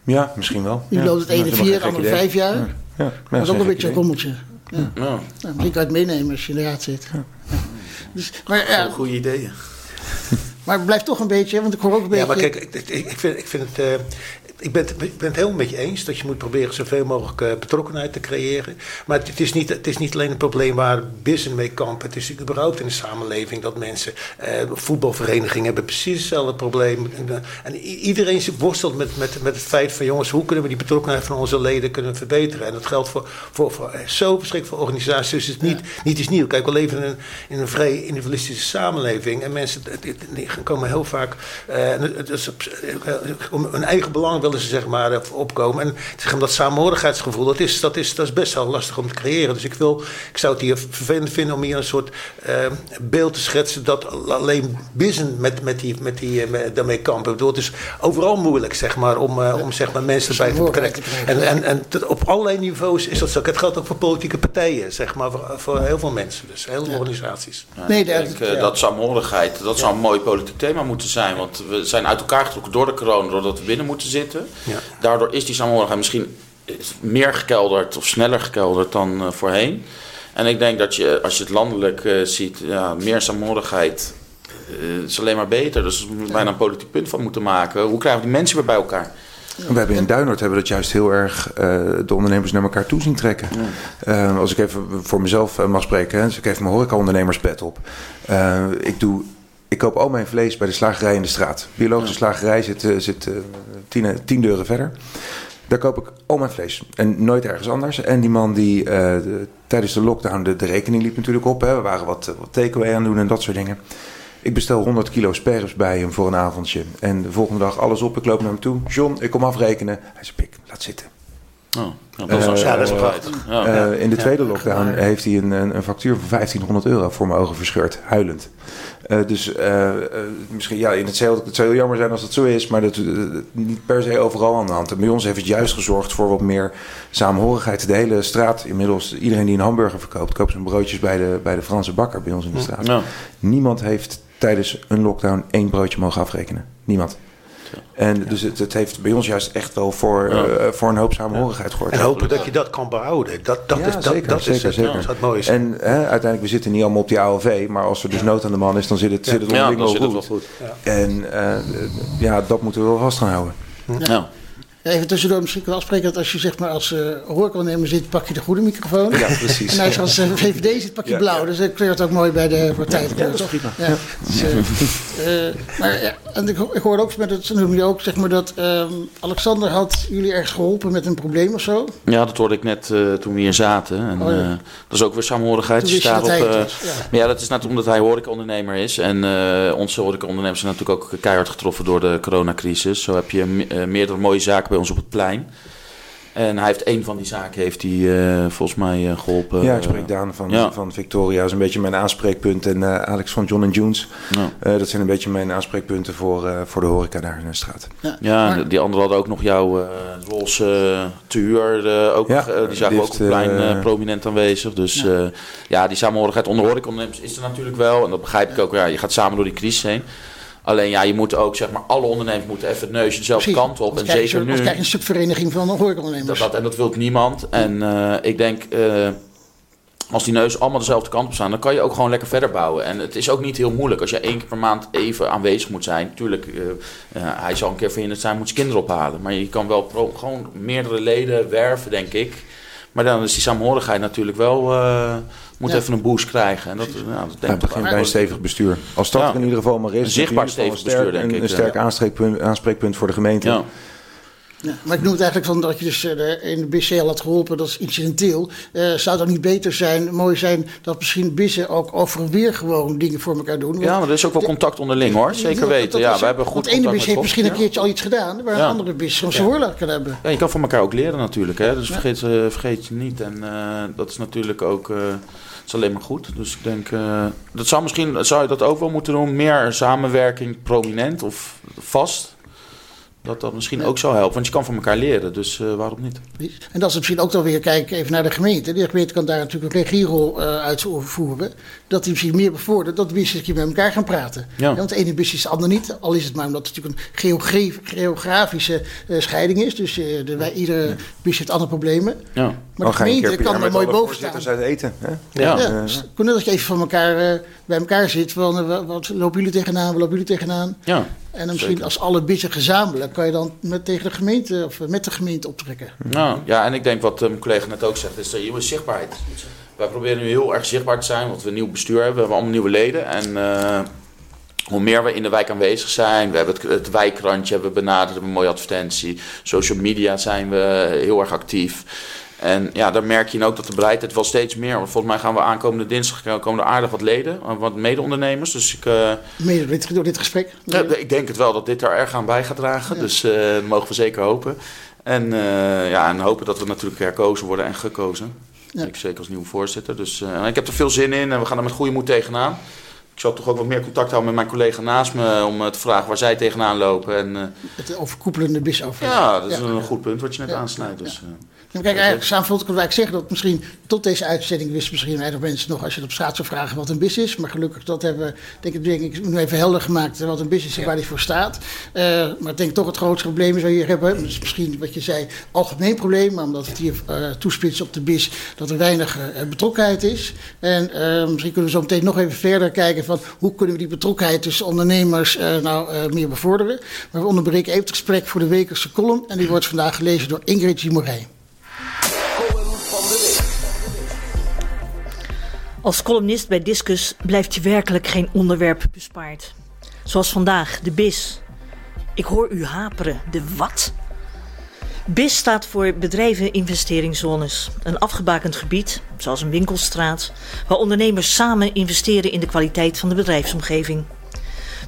Ja, misschien wel. Nu ja. loopt het ene vier, andere idee. vijf jaar. Ja, ja. Ja, dat is ook een beetje een rommeltje. Ja. Ja, Nou, misschien kan je het meenemen als je in de raad zit. Ja. Dus, maar, ja, goede ideeën. maar het blijft toch een beetje, want ik hoor ook een beetje... Ja, maar kijk, ik, ik, ik vind, ik vind het. eh, ik ben, het, ik ben het helemaal met je eens dat je moet proberen zoveel mogelijk eh, betrokkenheid te creëren. Maar het, het is niet, het is niet alleen een probleem waar business mee kampen. Het is überhaupt in de samenleving dat mensen. eh, voetbalverenigingen hebben precies hetzelfde probleem. En, eh, en iedereen worstelt met, met, met het feit van: jongens, hoe kunnen we die betrokkenheid van onze leden kunnen verbeteren? En dat geldt voor, voor, voor eh, zo verschrikkelijk veel organisaties. Dus het is niet, niet iets nieuws. Kijk, we leven in een, in een vrij individualistische samenleving. En mensen die komen heel vaak. eh, is eh, om hun eigen belang willen ze zeg maar opkomen. En zeg maar, dat samenhorigheidsgevoel, dat is, dat, is, dat is best wel lastig om te creëren. Dus ik, wil, ik zou het hier vervelend vinden om hier een soort uh, beeld te schetsen dat alleen business met, met die, met die, met, daarmee kampen. Ik bedoel, het is overal moeilijk zeg maar, om, uh, om zeg maar, mensen erbij te betrekken. En, en, en op allerlei niveaus is dat zo. Het geldt ook voor politieke partijen, zeg maar, voor, voor heel veel mensen. Dus heel veel ja. organisaties. Ja, nee, ik denk, uh, dat samenhorigheid, dat zou een mooi politiek thema moeten zijn. Want we zijn uit elkaar getrokken door de corona, doordat we binnen moeten zitten. Daardoor is die samenhorigheid misschien meer gekelderd of sneller gekelderd dan uh, voorheen. En ik denk dat je, als je het landelijk uh, ziet, ja, meer saamhorigheid uh, is alleen maar beter. Dus we moeten bijna een politiek punt van moeten maken. Hoe krijgen we die mensen weer bij elkaar? We hebben in Duinord hebben dat juist heel erg uh, de ondernemers naar elkaar toe zien trekken. Ja. Uh, als ik even voor mezelf mag spreken, hè, dus ik heb mijn horeca-ondernemerspet op. Uh, ik, doe, ik koop al mijn vlees bij de slagerij in de straat. Biologische ja. slagerij zit, zit tien, tien deuren verder. Daar koop ik al mijn vlees. En nooit ergens anders. En die man die de, tijdens de lockdown, de, de, rekening liep natuurlijk op. Hè. We waren wat, wat takeaway aan doen en dat soort dingen. Ik bestel 100 kilo sperrips bij hem voor een avondje. En de volgende dag alles op. Ik loop naar hem toe. John, ik kom afrekenen. Hij zei, pik, laat zitten. Oh, ja, dat is, uh, ja, dat is prachtig. Ja. Uh, in de tweede lockdown heeft hij een, een, een, factuur van 1500 euro voor mijn ogen verscheurd, huilend. Uh, dus misschien, ja, in het, zou, het zou heel jammer zijn als dat zo is, maar dat niet per se overal aan de hand. En bij ons heeft het juist gezorgd voor wat meer samenhorigheid. De hele straat, inmiddels, iedereen die een hamburger verkoopt, koopt zijn broodjes bij de, bij de Franse bakker bij ons in de straat. Niemand heeft tijdens een lockdown één broodje mogen afrekenen. Niemand. En dus het, het, heeft bij ons juist echt wel voor, ja. uh, voor een hoop samenhorigheid gehoord. En hopen dat je dat kan behouden. Dat, dat, ja, is, dat, zeker, dat, zeker, is, zeker. dat het mooiste. En hè, uiteindelijk, we zitten niet allemaal op die AOV. Maar als er dus nood aan de man is, dan zit het, zit het onderling wel, zit goed. Het wel goed. En uh, ja, dat moeten we wel vast gaan houden. Ja. Even tussendoor misschien wel afspreken dat als je zeg maar als uh, zit, pak je de goede microfoon. Ja, precies. En als je als uh, VVD zit, pak je ja, blauw. Ja. Dus dat kleurt ook mooi bij de partij. Ja, dat is prima. Ja. Dus, uh, maar ja, en ik, ik hoorde ook met het, noem je ook zeg maar dat um, Alexander had jullie ergens geholpen met een probleem of zo. Ja, dat hoorde ik net toen we hier zaten. En, oh, ja. dat is ook weer samenhorigheid. Toen staat op. Maar ja, dat is natuurlijk omdat hij horecaondernemer is. En onze horecaondernemers zijn natuurlijk ook keihard getroffen door de coronacrisis. Zo heb je meerdere mooie zaken bij ons op het plein. En hij heeft een van die zaken heeft hij, uh, volgens mij uh, geholpen. Ja, ik spreek Daan van, ja. van Victoria. Dat is een beetje mijn aanspreekpunt. En uh, Alex van John Junes. Ja. dat zijn een beetje mijn aanspreekpunten voor, voor de horeca daar in de straat. Ja, ja maar... die anderen hadden ook nog jouw roze te huur. ook, ja, die zagen we ook op het plein prominent aanwezig. Dus ja, ja die samenhorigheid onder horecaondernemers is er natuurlijk wel. En dat begrijp ik ook. Ja, je gaat samen door die crisis heen. Alleen ja, je moet ook, zeg maar, alle ondernemers moeten even het neusje dezelfde Precies. kant op. En zeker nu. Als krijg je een subvereniging van de horecaondernemers. Dat, dat, en dat wil niemand. En uh, ik denk, uh, als die neus allemaal dezelfde kant op staan, dan kan je ook gewoon lekker verder bouwen. En het is ook niet heel moeilijk als je één keer per maand even aanwezig moet zijn. Tuurlijk, uh, hij zal een keer verhinderd zijn, moet zijn kinderen ophalen. Maar je kan wel pro, gewoon meerdere leden werven, denk ik. Maar dan is die saamhorigheid natuurlijk wel moet ja. even een boost krijgen. En dat, nou, dat denk ja, begint bij een stevig bestuur. Als dat ja. er in ieder geval maar is. Een zichtbaar stevig sterk, bestuur, denk een, ik. Een sterk aanspreekpunt, aanspreekpunt voor de gemeente. Ja. Ja, maar ik noem het eigenlijk van dat je dus uh, in de BC al had geholpen, dat is incidenteel. Uh, zou het niet beter zijn, mooi zijn, dat misschien bissen ook over weer gewoon dingen voor elkaar doen? Ja, maar er is ook wel contact onderling hoor, zeker weten. Ja, we hebben goed want ene bis heeft misschien een keertje al iets gedaan, waar een andere bis soms zijn kan hebben. Ja, je kan van elkaar ook leren natuurlijk, hè? dus vergeet, uh, vergeet je niet. En dat is natuurlijk ook is alleen maar goed. Dus ik denk, uh, dat zou misschien zou je dat ook wel moeten doen. Meer samenwerking prominent of vast. Dat dat misschien ook zou helpen. Want je kan van elkaar leren, dus uh, waarom niet? En dat is misschien ook dan weer kijken even naar de gemeente. De gemeente kan daar natuurlijk een regierol uh, uitvoeren. Dat die misschien meer bevordert dat business met elkaar gaan praten. Ja. Ja, want de ene business is de ander niet. Al is het maar omdat het natuurlijk een geograf geografische uh, scheiding is. Dus de, wij, iedere ja. business heeft andere problemen. Ja. Maar de gemeente kan er mooi boven staan. uit eten. Hè? Ja. ja. Dus dat je even van elkaar, bij elkaar zit. Van, wat lopen jullie tegenaan, wat lopen jullie tegenaan? Ja. En dan misschien als alle bissen gezamenlijk kan je dan met, tegen de gemeente of met de gemeente optrekken. Nou, ja, en ik denk wat mijn collega net ook zegt, is dat je zichtbaarheid. Wij proberen nu heel erg zichtbaar te zijn, want we een nieuw bestuur hebben, we hebben allemaal nieuwe leden. En uh, hoe meer we in de wijk aanwezig zijn, we hebben het, het wijkrandje hebben we benaderd, hebben een mooie advertentie. Social media zijn we heel erg actief. En ja, daar merk je ook dat de bereidheid wel steeds meer. Want volgens mij gaan we aankomende dinsdag komen er aardig wat leden, wat mede-ondernemers. Dus ik. Uh, Mede door dit gesprek? Ja, ik denk het wel dat dit er erg aan bij gaat dragen. Dus uh, dat mogen we zeker hopen. En, uh, ja, en hopen dat we natuurlijk herkozen worden en gekozen. Ja. Ik zeker als nieuwe voorzitter. Dus ik heb er veel zin in en we gaan er met goede moed tegenaan ik zal toch ook wat meer contact houden met mijn collega naast me om te vragen waar zij tegenaan lopen. En, het overkoepelende bis over. Ja, dat is een goed punt wat je net aansnijdt. Dus, kijk, eigenlijk samenvattend kan ik zeggen dat misschien tot deze uitzending wisten misschien weinig mensen nog als je het op straat zou vragen wat een bis is. Maar gelukkig dat hebben we, denk ik, denk ik nu even helder gemaakt wat een bis is en waar die voor staat. Uh, maar ik denk toch het grootste probleem is wat we hier hebben. Dus misschien wat je zei, algemeen probleem, maar omdat het hier uh, toespitst op de bis, dat er weinig uh, betrokkenheid is. En misschien kunnen we zo meteen nog even verder kijken van hoe kunnen we die betrokkenheid tussen ondernemers nou meer bevorderen. Maar we onderbreken even het gesprek voor de wekelijkse column en die wordt vandaag gelezen door Ingrid Gimorij. Als columnist bij Discus blijft je werkelijk geen onderwerp bespaard. Zoals vandaag, de BIS. Ik hoor u haperen. De wat? BIS staat voor bedrijven investeringszones. Een afgebakend gebied, zoals een winkelstraat, waar ondernemers samen investeren in de kwaliteit van de bedrijfsomgeving.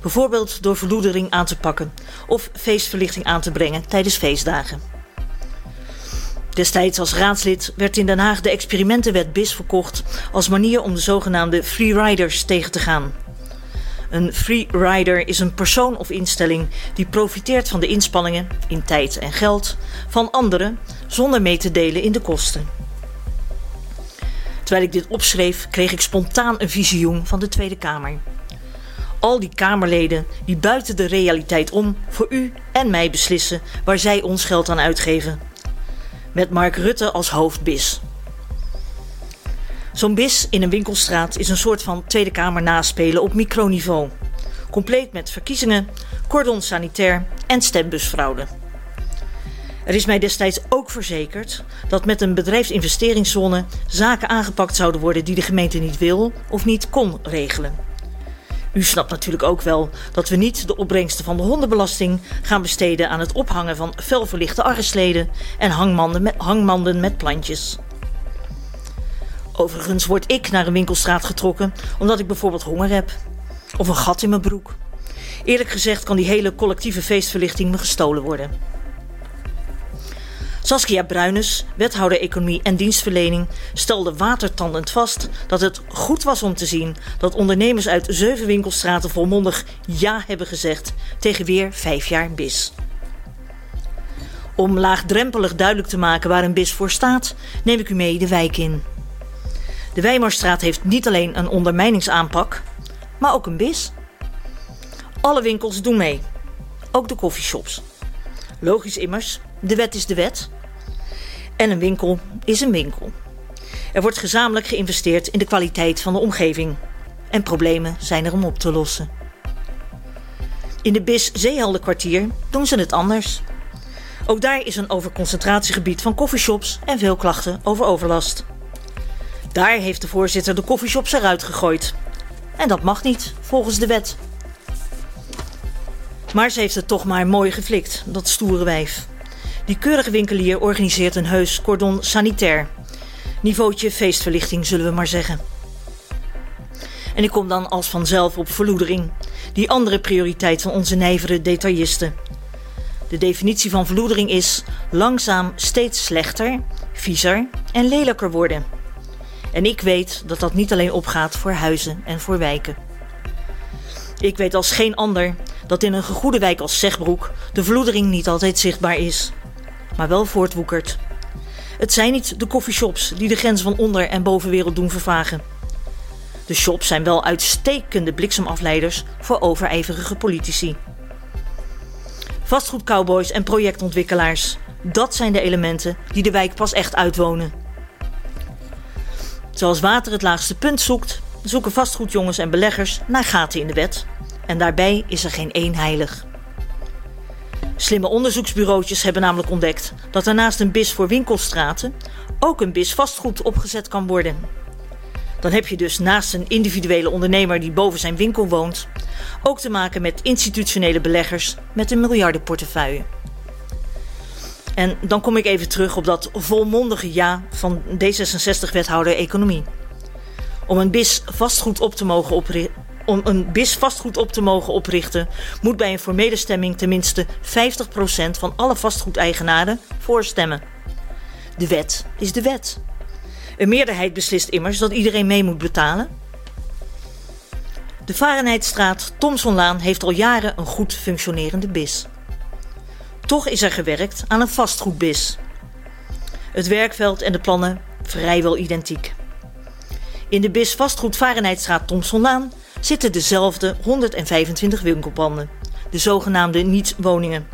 Bijvoorbeeld door verloedering aan te pakken of feestverlichting aan te brengen tijdens feestdagen. Destijds als raadslid werd in Den Haag de experimentenwet BIS verkocht als manier om de zogenaamde freeriders tegen te gaan. Een freerider is een persoon of instelling die profiteert van de inspanningen, in tijd en geld, van anderen zonder mee te delen in de kosten. Terwijl ik dit opschreef, kreeg ik spontaan een visioen van de Tweede Kamer. Al die Kamerleden die buiten de realiteit om voor u en mij beslissen waar zij ons geld aan uitgeven met Mark Rutte als hoofdbis. Zo'n bis in een winkelstraat is een soort van Tweede Kamer naspelen op microniveau. Compleet met verkiezingen, cordon sanitair en stembusfraude. Er is mij destijds ook verzekerd dat met een bedrijfsinvesteringszone zaken aangepakt zouden worden die de gemeente niet wil of niet kon regelen. U snapt natuurlijk ook wel dat we niet de opbrengsten van de hondenbelasting gaan besteden aan het ophangen van felverlichte arrestleden en hangmanden met, hangmanden met plantjes. Overigens word ik naar een winkelstraat getrokken omdat ik bijvoorbeeld honger heb. Of een gat in mijn broek. Eerlijk gezegd kan die hele collectieve feestverlichting me gestolen worden. Saskia Bruines, wethouder Economie en Dienstverlening, stelde watertandend vast dat het goed was om te zien dat ondernemers uit zeven winkelstraten volmondig ja hebben gezegd tegen weer vijf jaar BIS. Om laagdrempelig duidelijk te maken waar een BIS voor staat, neem ik u mee de wijk in. De Weimarstraat heeft niet alleen een ondermijningsaanpak, maar ook een BIS. Alle winkels doen mee, ook de koffieshops. Logisch immers, de wet is de wet. En een winkel is een winkel. Er wordt gezamenlijk geïnvesteerd in de kwaliteit van de omgeving. En problemen zijn er om op te lossen. In de BIS Zeeheldenkwartier doen ze het anders. Ook daar is een overconcentratiegebied van koffieshops en veel klachten over overlast. Daar heeft de voorzitter de koffieshops eruit gegooid. En dat mag niet, volgens de wet. Maar ze heeft het toch maar mooi geflikt, dat stoere wijf. Die keurige winkelier organiseert een heus cordon sanitair. Niveautje feestverlichting, zullen we maar zeggen. En ik kom dan als vanzelf op verloedering, die andere prioriteit van onze nijvere detailisten. De definitie van verloedering is langzaam steeds slechter, viezer en lelijker worden. En ik weet dat dat niet alleen opgaat voor huizen en voor wijken. Ik weet als geen ander dat in een gegoede wijk als Zegbroek de verloedering niet altijd zichtbaar is maar wel voortwoekert. Het zijn niet de koffieshops die de grens van onder- en bovenwereld doen vervagen. De shops zijn wel uitstekende bliksemafleiders voor overijverige politici. Vastgoedcowboys en projectontwikkelaars, dat zijn de elementen die de wijk pas echt uitwonen. Zoals water het laagste punt zoekt, zoeken vastgoedjongens en beleggers naar gaten in de wet. En daarbij is er geen één heilig. Slimme onderzoeksbureautjes hebben namelijk ontdekt dat er naast een bis voor winkelstraten ook een bis vastgoed opgezet kan worden. Dan heb je dus naast een individuele ondernemer die boven zijn winkel woont, ook te maken met institutionele beleggers met een miljardenportefeuille. En dan kom ik even terug op dat volmondige ja van D66-wethouder Economie. Om een BIS vastgoed op te mogen. Om een BIS vastgoed op te mogen oprichten, moet bij een formele stemming tenminste 50% van alle vastgoedeigenaren voorstemmen. De wet is de wet. Een meerderheid beslist immers dat iedereen mee moet betalen. De Varenheidstraat Thomsonlaan heeft al jaren een goed functionerende BIS. Toch is er gewerkt aan een vastgoedbis. Het werkveld en de plannen vrijwel identiek. In de BIS Vastgoed Varenheidstraat Thomsonlaan zitten dezelfde 125 winkelpanden, de zogenaamde niet-woningen.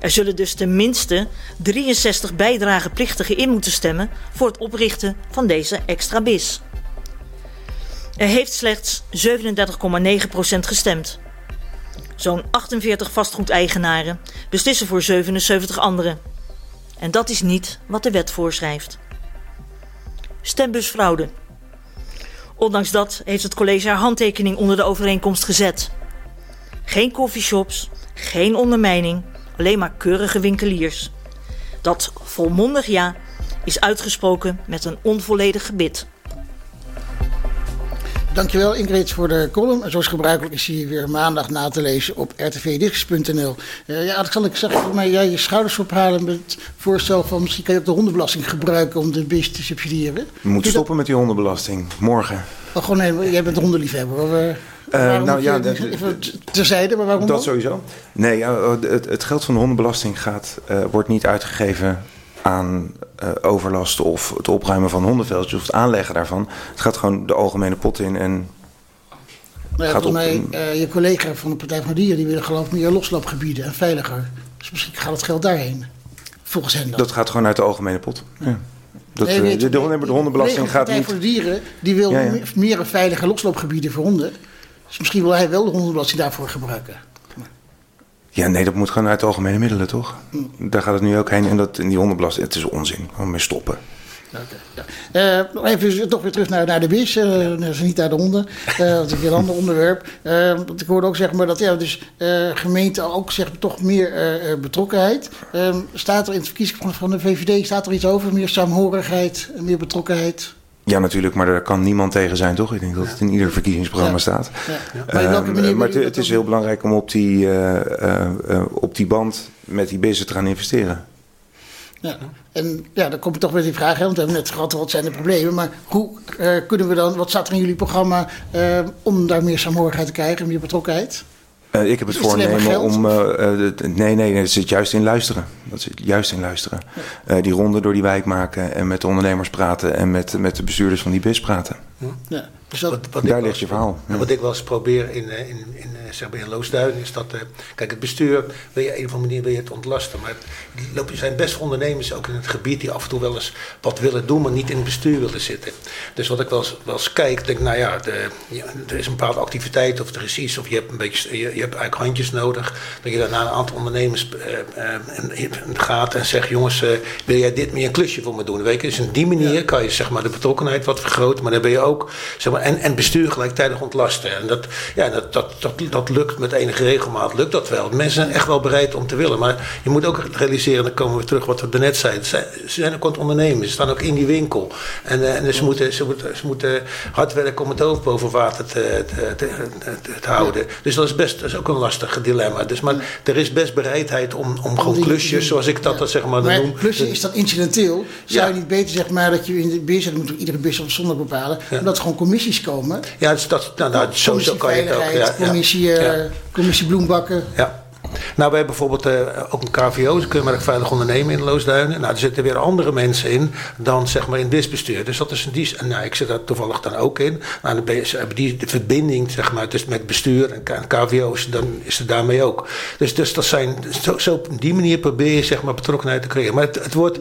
Er zullen dus tenminste 63 bijdrageplichtigen in moeten stemmen voor het oprichten van deze extra BIS. Er heeft slechts 37,9% gestemd. Zo'n 48 vastgoedeigenaren beslissen voor 77 anderen. En dat is niet wat de wet voorschrijft. Stembusfraude. Ondanks dat heeft het college haar handtekening onder de overeenkomst gezet. Geen coffeeshops, geen ondermijning, alleen maar keurige winkeliers. Dat volmondig ja is uitgesproken met een onvolledig gebit. Dankjewel Ingrid voor de column. En zoals gebruikelijk is hij weer maandag na te lezen op rtvdiscus.nl. Uh, ja, Alexander, ik zag voor mij jij je schouders ophalen met het voorstel van misschien kan je ook de hondenbelasting gebruiken om de beest te subsidiëren. We moeten stoppen met die hondenbelasting. Morgen. Oh, gewoon, nee, jij bent hondenliefhebber. Uh, nou ja, dat, terzijde, maar waarom Dat dan? sowieso. Nee, het, het, geld van de hondenbelasting gaat, uh, wordt niet uitgegeven aan overlast of het opruimen van hondenveldjes of het aanleggen daarvan. Het gaat gewoon de algemene pot in en. Nou ja, gaat op, mij, uh, je collega van de Partij van de Dieren die willen geloof ik meer loslapgebieden en veiliger. Dus misschien gaat het geld daarheen. Volgens hen dan. Dat gaat gewoon uit de algemene pot. Ja. Dat, nee, weet, de, de, de, de hondenbelasting gaat niet... De Partij voor de Dieren die wil ja. meer veilige loslapgebieden voor honden. Dus misschien wil hij wel de hondenbelasting daarvoor gebruiken. Ja, nee, dat moet gewoon uit de algemene middelen, toch? Daar gaat het nu ook heen. En, dat, en die hondenbelasting, het is onzin. Gewoon mee stoppen. Ja. nog even toch weer terug naar, naar de BIS. Uh, niet naar de honden. Uh, dat is een ander onderwerp. want ik hoorde ook zeg maar dat ja, dus, gemeenten ook zeg toch meer betrokkenheid. staat er in het verkiezingsprogramma van de VVD staat er iets over? Meer saamhorigheid, meer betrokkenheid? Ja, natuurlijk, maar daar kan niemand tegen zijn, toch? Ik denk dat het in ieder verkiezingsprogramma ja. staat. Ja. Ja. Maar, uh, maar het, het is heel belangrijk om op die, uh, uh, op die band met die business te gaan investeren. Ja, en ja, dan kom ik toch weer die vraag, hè, want we hebben net gehad wat zijn de problemen. Maar hoe kunnen we dan, wat staat er in jullie programma om daar meer saamhorigheid te krijgen, meer betrokkenheid? Uh, ik heb het Is voornemen om. Uh, uh, nee, nee, het zit juist in luisteren. Dat zit juist in luisteren. Ja. die ronde door die wijk maken en met de ondernemers praten en met, met de bestuurders van die BIS praten. Ja. Dus dat, wat Daar ligt je verhaal. Ja. Wat ik wel eens probeer in, in, in, zeg maar in Loosduin is dat. kijk, het bestuur wil je op een of andere manier wil je het ontlasten. Maar er zijn best veel ondernemers ook in het gebied die af en toe wel eens wat willen doen, maar niet in het bestuur willen zitten. Dus wat ik wel eens, wel eens kijk, denk nou ja, de, er is een bepaalde activiteit of er is iets, of je hebt een beetje. Je, je hebt eigenlijk handjes nodig. Dat je daarna een aantal ondernemers uh, uh, gaat en zegt: jongens, uh, wil jij dit meer een klusje voor me doen? Weet je? Dus op die manier kan je zeg maar, de betrokkenheid wat vergroten, maar dan ben je ook zeg maar, en, en bestuur gelijktijdig ontlasten. En dat, ja, dat, dat, dat, dat lukt met enige regelmaat, lukt dat wel. Mensen zijn echt wel bereid om te willen, maar je moet ook realiseren, dan komen we terug wat we daarnet zeiden. Ze zijn ook ondernemers, ze staan ook in die winkel. En, en ze, moeten, ze, moeten, ze moeten hard werken om het hoofd boven water te, te, te, te houden. Dus dat is best is ook een lastig dilemma. Dus, maar er is best bereidheid om, om gewoon klusjes, zoals ik dat, dat zeg maar, maar noem. Klussen is dat incidenteel. Zou je niet beter zeg maar dat je in de BIS, dat moet iedere BIS op zondag bepalen, ja. dat er gewoon commissies komen? Ja, dus dat, nou, nou, sowieso kan je het ook. Ja, commissie, uh, commissie bloembakken. Ja. Nou, we hebben bijvoorbeeld uh, ook een KVO, dus Keurmerk Veilig Ondernemen in Loosduinen. Nou, er zitten weer andere mensen in dan zeg maar in disbestuur. Dus dat is een die. Nou, ik zit daar toevallig dan ook in. Nou, dan hebben die de verbinding zeg maar, tussen met bestuur en KVO's, dan is het daarmee ook. Dus, dus dat zijn, zo, zo op die manier probeer je zeg maar betrokkenheid te creëren. Maar het, het wordt.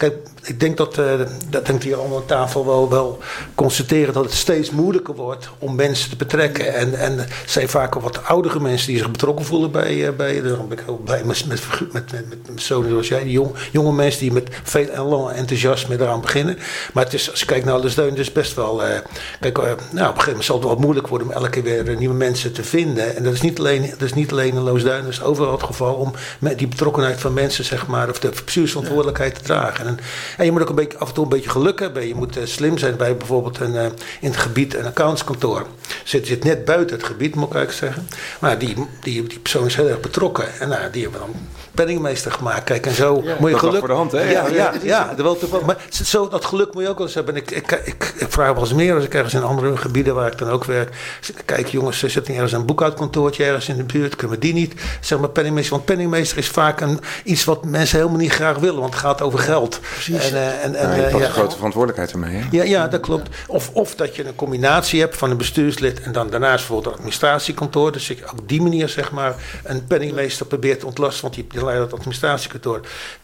Kijk, ik denk dat, uh, dat denkt hier allemaal aan tafel wel, wel constateren dat het steeds moeilijker wordt om mensen te betrekken. En, en het zijn vaak wat oudere mensen die zich betrokken voelen bij, uh, bij de daarom ben ik heel blij met, met, met, met, met jij, die jong, jonge mensen die met veel en enthousiasme eraan beginnen. Maar het is, als je kijkt naar de steun, is best wel. eh, kijk, eh, nou, op een gegeven moment zal het wel moeilijk worden om elke keer weer eh, nieuwe mensen te vinden. En dat is niet alleen, dat is niet alleen in Loosduin, dat is overal het geval om met die betrokkenheid van mensen, zeg maar, of de bestuursverantwoordelijkheid te dragen. En, je moet ook een beetje, af en toe een beetje geluk hebben. Je moet eh, slim zijn bij bijvoorbeeld een, eh, in het gebied een accountskantoor. Zit, zit net buiten het gebied, moet ik eigenlijk zeggen. Maar die, die, die persoon is heel erg betrokken. En nou, die hebben dan penningmeester gemaakt. Kijk, en zo Ja. moet je Dat geluk... voor de hand, hè? Ja, Ja, ja, ja, ja, wel toevallig. Maar zo, dat geluk moet je ook wel eens hebben. En ik, ik, ik, ik vraag wel eens meer als ik ergens in andere gebieden waar ik dan ook werk. Kijk, jongens, er zit ergens een boekhoudkantoortje ergens in de buurt. Kunnen we die niet? Zeg maar penningmeester. Want penningmeester is vaak een, iets wat mensen helemaal niet graag willen. Want het gaat over geld. Precies. En, eh, en, en, Ja, je eh, een grote verantwoordelijkheid ermee. Hè? Ja, ja, dat klopt. Of, of dat je een combinatie hebt van een bestuurslid en dan daarnaast bijvoorbeeld een administratiekantoor. Dus ik op die manier zeg maar een penningmeester probeert te ontlasten. Want die, die leidt het administratiekantoor.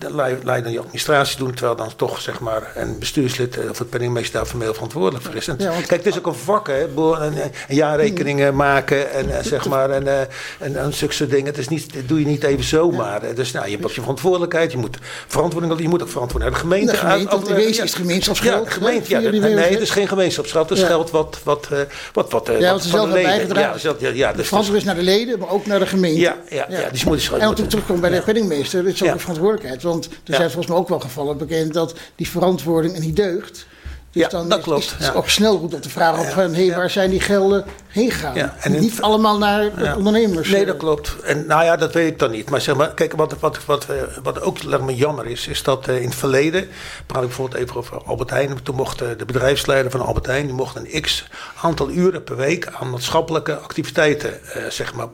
Leidt dan die administratie doen. Terwijl dan toch zeg maar een bestuurslid eh, of het penningmeester daar formeel verantwoordelijk voor is. En, Ja, want- kijk, het is ook een vak hè. Boor- En, en jaarrekeningen maken en eh, zeg maar en, eh, en, en zulke soort dingen. Het is niet, dat doe je niet even zomaar. Dus nou, je hebt je verantwoordelijkheid. Je moet verantwoording, je moet ook verantwoording de gemeente. De gemeente, is gemeenschapsgeld, Ja, gemeente. Ja, nee, het is geen gemeenschapsgeld. Het is geld wat... wat, wat, wat Ja, wat ze zelf de hebben leden- bijgedragen. Ja, zelf- ja, ja, dus, is naar de leden, maar ook naar de gemeente. Ja, ja, ja, die moeten ze gewoon En moeten- natuurlijk terugkomen bij de penningmeester, dit is ook Ja. een verantwoordelijkheid. Want er zijn volgens mij ook wel gevallen bekend dat die verantwoording en die deugt. Dus Ja, dan dat is, klopt, is het ja. ook snel goed om te vragen of Ja, van, hé, waar zijn die gelden heen gegaan? Ja, en Niet allemaal naar de Ja. ondernemers. Nee, eh. dat klopt. En nou ja, dat weet ik dan niet. Maar zeg maar, kijk, wat, wat, wat, eh, wat ook me jammer is, is dat eh, in het verleden, praat ik bijvoorbeeld even over Albert Heijn, toen mocht de bedrijfsleider van Albert Heijn, die mocht een x aantal uren per week aan maatschappelijke activiteiten, zeg maar,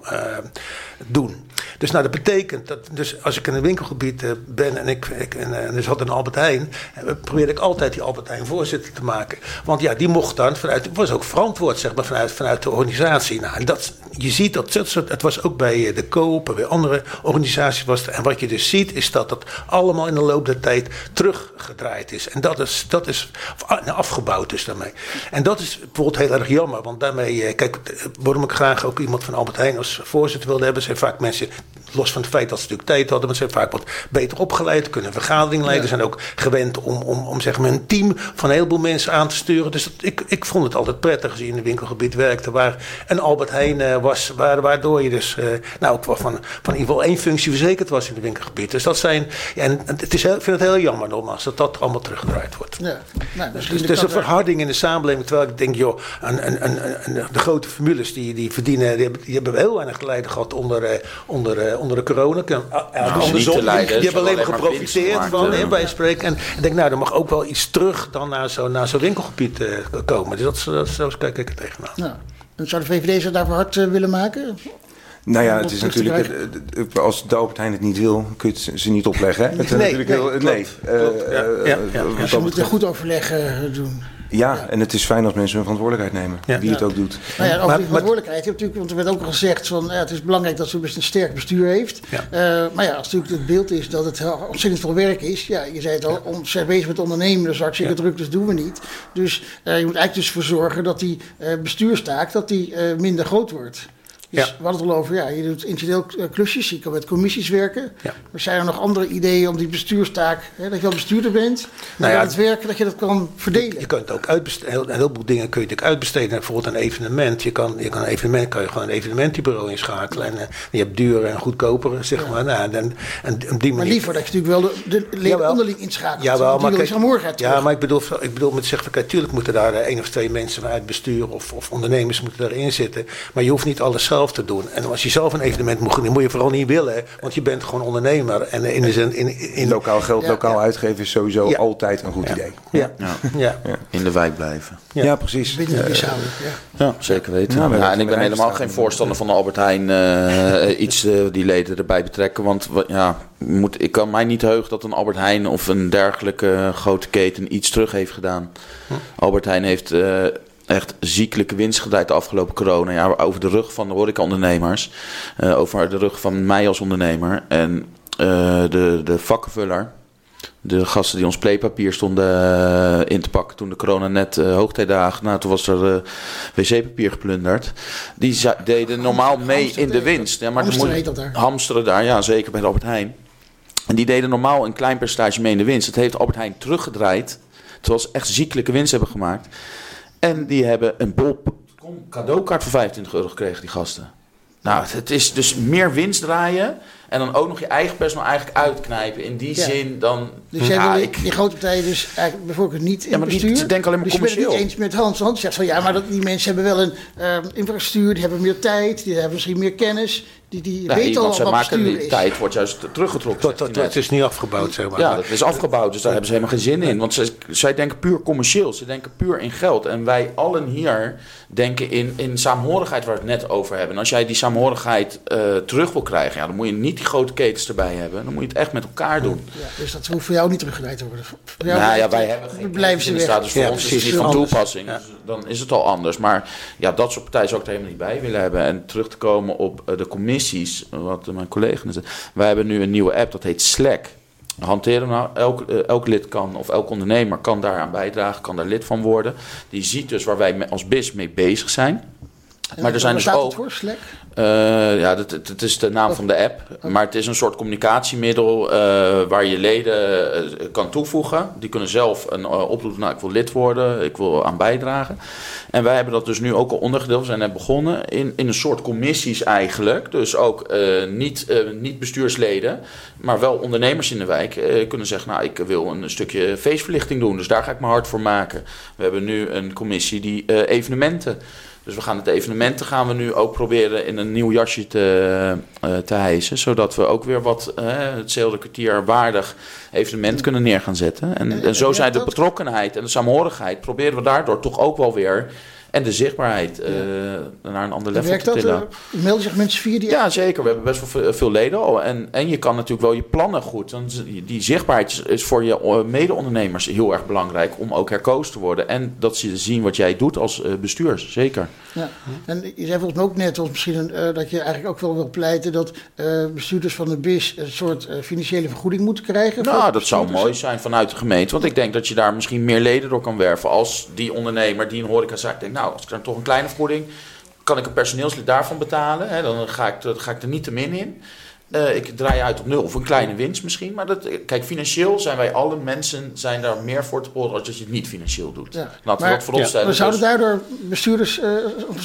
doen. Dus nou, dat betekent dat, dus als ik in een winkelgebied eh, ben en ik, en, eh, er zat een Albert Heijn, eh, probeerde ik altijd die Albert Heijn voorzitter te maken. Want ja, die mocht dan vanuit, was ook verantwoord, zeg maar, vanuit, vanuit de organisatie. Nou, en dat, je ziet dat, het was ook bij de Coop en bij andere organisaties was. En wat je dus ziet, is dat dat allemaal in de loop der tijd teruggedraaid is. En dat is, dat is ah, nou, afgebouwd dus daarmee. En dat is bijvoorbeeld heel erg jammer, want daarmee, kijk, waarom ik graag ook iemand van Albert Heijn als voorzitter wilde hebben, zijn vaak mensen, los van het feit dat ze natuurlijk tijd hadden, maar ze zijn vaak wat beter opgeleid, kunnen vergadering leiden, zijn ook gewend om, om, om zeg maar een team van een heleboel mensen aan te sturen. Dus dat, ik, ik vond het altijd prettig als je in een winkelgebied werkte waar een Albert Heijn eh, was, waar, waardoor je dus eh, nou, van, van in ieder geval één functie verzekerd was in het winkelgebied. Dus dat zijn, ja, en het is heel, ik vind het heel jammer nogmaals dat dat allemaal teruggedraaid wordt. Ja. Nou, Dus het kan een er- verharding in de samenleving. Terwijl ik denk, joh, een, een, een, de grote formules die, die verdienen, die hebben, die hebben heel weinig lijden gehad onder, eh, onder, eh, onder de corona. Kan- ah, ja, Nou, andersom, niet te die, die hebben alleen maar hebben alleen maar geprofiteerd van, hè, ja. bij spreken. En ik denk, nou, er mag ook wel iets terug dan naar zo'n naar zo'n winkelgebied eh, komen. Dus dat, dat, zo kijk ik er tegenaan. Nou, en zou de VVD zich daarvoor hard eh, willen maken? Nou ja, het is natuurlijk, eh, eh, als de Albert Heijn het niet wil, kun je het ze niet opleggen. Hè? Het is Nee, natuurlijk nee, heel, klopt, nee. eh, klopt, ja, eh, ja, wat ja. dat Dus je moet goed overleg eh, doen. Ja, en het is fijn als mensen hun verantwoordelijkheid nemen. Ja. Wie het ook doet. Nou ja, over Maar- die verantwoordelijkheid. Natuurlijk, want er werd ook al gezegd van ja, het is belangrijk dat ze best een sterk bestuur heeft. Ja. Eh, maar ja, als natuurlijk het beeld is dat het heel ontzettend veel werk is. Ja, je zei het al, om, ze zijn bezig met ondernemen, dus hartstikke Ja. druk, dus doen we niet. Dus eh, je moet eigenlijk dus voor zorgen dat die eh, bestuurstaak dat die, eh, minder groot wordt. Dus Ja. we hadden het al over, ja, je doet incidenteel eh, klusjes, je kan met commissies werken. Ja. Maar zijn er nog andere ideeën om die bestuurstaak, hè, dat je wel bestuurder bent, maar Nou ja, het werken, dat je dat kan verdelen? Je kunt ook uitbesteden. Een heleboel dingen kun je natuurlijk uitbesteden. Bijvoorbeeld een evenement. Je kan, je kan een evenement kan je gewoon een evenementenbureau inschakelen. En eh, je hebt dure en goedkopere, zeg maar. Nou, en, en, en op die Maar manier. liever dat je natuurlijk wel de, de leden Jawel. onderling inschakelt. Jawel, maar kijk, morgen uit ja, maar ik bedoel, ik bedoel met zeggen, kijk, tuurlijk moeten daar eh, één of twee mensen vanuit bestuur of, of ondernemers moeten daarin zitten. Maar je hoeft niet alles zelf te doen. En als je zelf een evenement moet doen, moet je vooral niet willen. Want je bent gewoon ondernemer. En in de zin, in, in, in Lokaal geld, Ja, lokaal ja. uitgeven is sowieso Ja. altijd een goed idee. Ja, Ja. ja. In de wijk blijven. Ja. Ja, precies. Binnen de Eh, ja. Ja, zeker weten. Ja, we Ja, hebben en ik ben helemaal geen voorstander van de Albert Heijn eh, iets eh, die leden erbij betrekken. Want wa- ja, moet, ik kan mij niet heugen dat een Albert Heijn of een dergelijke grote keten iets terug heeft gedaan. Albert Heijn heeft eh, echt ziekelijke winst gedraaid de afgelopen corona. Ja, over de rug van de horecaondernemers. eh over de rug van mij als ondernemer. En eh, de, de vakkenvuller de gasten die ons playpapier stonden eh, in te pakken toen de corona net uh, hoogtijdagen. Nou, toen was er uh, wc-papier geplunderd. Die deden normaal mee in de winst. Ja, maar hamsteren heet dat daar. Hamsteren daar, ja, zeker bij de Albert Heijn. En die deden normaal een klein percentage mee in de winst. Dat heeft Albert Heijn teruggedraaid. Terwijl ze echt ziekelijke winst hebben gemaakt. En die hebben een bol cadeaukaart voor 25 euro gekregen, die gasten. Nou, het is dus meer winst draaien. En dan ook nog je eigen personeel eigenlijk uitknijpen. In die zin dan... Dus jij ja, wil ik, die grote partijen dus eigenlijk bijvoorbeeld niet in ja, maar bestuur? Die denk alleen maar dus commercieel. Dus niet eens met Hans. Hans zegt van ja, maar dat, die mensen hebben wel een uh, infrastructuur. Die hebben meer tijd. Die hebben misschien meer kennis. Die, die nee, weten al wat maken, die tijd wordt juist teruggetrokken. Tot, het is niet afgebouwd, zeg maar. Ja, het is afgebouwd. Dus daar hebben ze helemaal geen zin in. Want zij, zij denken puur commercieel. Ze denken puur in geld. En wij allen hier denken in, in saamhorigheid waar we het net over hebben. En als jij die saamhorigheid uh, terug wil krijgen... Ja, dan moet je niet die grote ketens erbij hebben. Dan moet je het echt met elkaar doen. Ja, dus dat hoeft voor jou niet teruggedraaid te worden? Voor jou nou ja, wij hebben geen blijven ze weg. Dus voor ons is het niet van toepassing. Dan is het al anders. Maar ja, dat soort partijen zou ik er helemaal niet bij willen hebben. En terug te komen op uh, de commissies... wat mijn collega zei. Wij hebben nu een nieuwe app, dat heet Slack hanteren. Nou, elk, uh, elk lid kan, of elk ondernemer kan daaraan bijdragen, kan daar lid van worden. Die ziet dus waar wij als BIS mee bezig zijn. Maar er zijn dus ook. Voor, Slack? Uh, ja, dat, dat, is de naam van de app. Maar het is een soort communicatiemiddel uh, waar je leden uh, kan toevoegen. Die kunnen zelf een oproep. Nou, ik wil lid worden, ik wil aan bijdragen. En wij hebben dat dus nu ook al ondergedeeld. We zijn net begonnen in, in een soort commissies eigenlijk. Dus ook niet, niet bestuursleden, maar wel ondernemers in de wijk kunnen zeggen: Nou, ik wil een stukje feestverlichting doen. Dus daar ga ik me hard voor maken. We hebben nu een commissie die evenementen. Dus we gaan het evenementen gaan we nu ook proberen in een nieuw jasje te, uh, te hijsen. Zodat we ook weer wat uh, hetzelfde kwartier waardig evenement kunnen neer gaan zetten. En, en zo zijn de betrokkenheid en de saamhorigheid proberen we daardoor toch ook wel weer en de zichtbaarheid uh, naar een ander level te tillen. Uh, melden zich mensen via die Ja, zeker. We hebben best wel veel, leden al. En, en je kan natuurlijk wel je plannen goed. Want die zichtbaarheid is voor je eh, mede-ondernemers heel erg belangrijk om ook herkozen te worden. En dat ze zien wat jij doet als bestuur. Zeker. Ja. En je zei volgens mij ook net, misschien een, dat je eigenlijk ook wel wil pleiten dat bestuurders van de BIS een soort financiële vergoeding moeten krijgen. Nou, dat zou mooi zijn vanuit de gemeente. Want ik denk dat je daar misschien meer leden door kan werven. Als die ondernemer die een horecazaak denkt, nou, als ik dan toch een kleine vergoeding, kan ik een personeelslid daarvan betalen. Hè, dan ga ik, ga ik er niet te min in. Uh, ik draai uit op nul of een kleine winst misschien. Maar dat, kijk, financieel zijn wij alle mensen zijn daar meer voor te horen als dat je het niet financieel doet. Ja. Laten we dat vooropstellen. Ja. zouden dus- daardoor bestuurders, uh,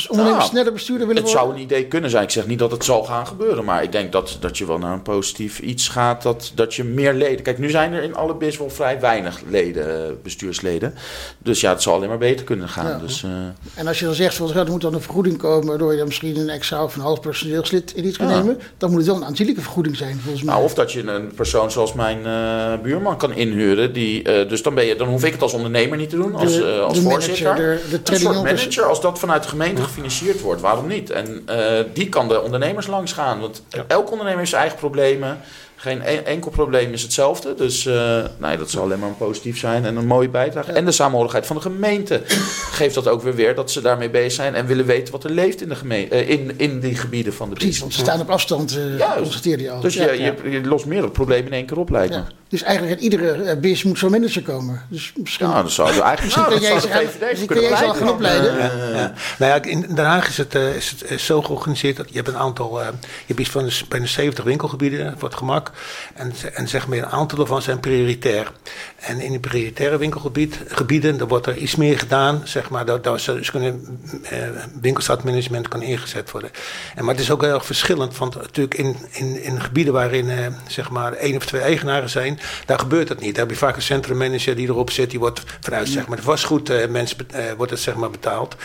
ondernemers nou, sneller bestuurder willen het worden? Het zou een idee kunnen zijn. Ik zeg niet dat het zal gaan gebeuren. Maar ik denk dat, dat je wel naar een positief iets gaat. Dat, dat je meer leden... Kijk, nu zijn er in alle BIS wel vrij weinig leden, bestuursleden. Dus ja, het zal alleen maar beter kunnen gaan. Dus, uh, en als je dan zegt, van, er moet dan een vergoeding komen... waardoor je dan misschien een extra of een half personeelslid in iets kan nemen... dan moet het wel een aanzienlijke vergoeding zijn, volgens mij. Nou, of dat je een persoon zoals mijn uh, buurman kan inhuren. Die, uh, dus dan, ben je, dan hoef ik het als ondernemer niet te doen, als, uh, als de voorzitter. Manager, de, de een soort manager, als dat vanuit de gemeente gefinancierd wordt, waarom niet? En die kan de ondernemers langs gaan. Want ja. elk ondernemer heeft zijn eigen problemen. Geen enkel probleem is hetzelfde. Dus uh, nee, dat zal alleen maar positief zijn en een mooie bijdrage. En de samenhorigheid van de gemeente geeft dat ook weer weer dat ze daarmee bezig zijn en willen weten wat er leeft in, de gemeente, uh, in, in die gebieden van de Precies, want ze staan op afstand, uh, constateer je al. Dus ja, je, je, je, lost meer het probleem in één keer op, lijkt me. Dus eigenlijk in iedere BIS moet zo'n manager komen. Dus misschien, ja, dat zou eigenlijk nou, jij ze, kun jij ze gaan opleiden. Ja, ja. Nou ja, in Den Haag is het, is het zo georganiseerd dat je hebt een aantal, je hebt iets van bijna 70 winkelgebieden voor het gemak. En, en zeg maar een aantal daarvan zijn prioritair. En in die prioritaire winkelgebieden, daar wordt er iets meer gedaan. Zeg maar, dat, dat dus kunnen, eh, winkelstadmanagement kan ingezet worden. En, maar het is ook heel erg verschillend. Want natuurlijk in, in, in gebieden waarin eh, zeg maar één of twee eigenaren zijn, daar gebeurt dat niet. Daar heb je vaak een centrummanager die erop zit. Die wordt vanuit zeg maar, de vastgoedmensen eh, wordt het zeg maar betaald.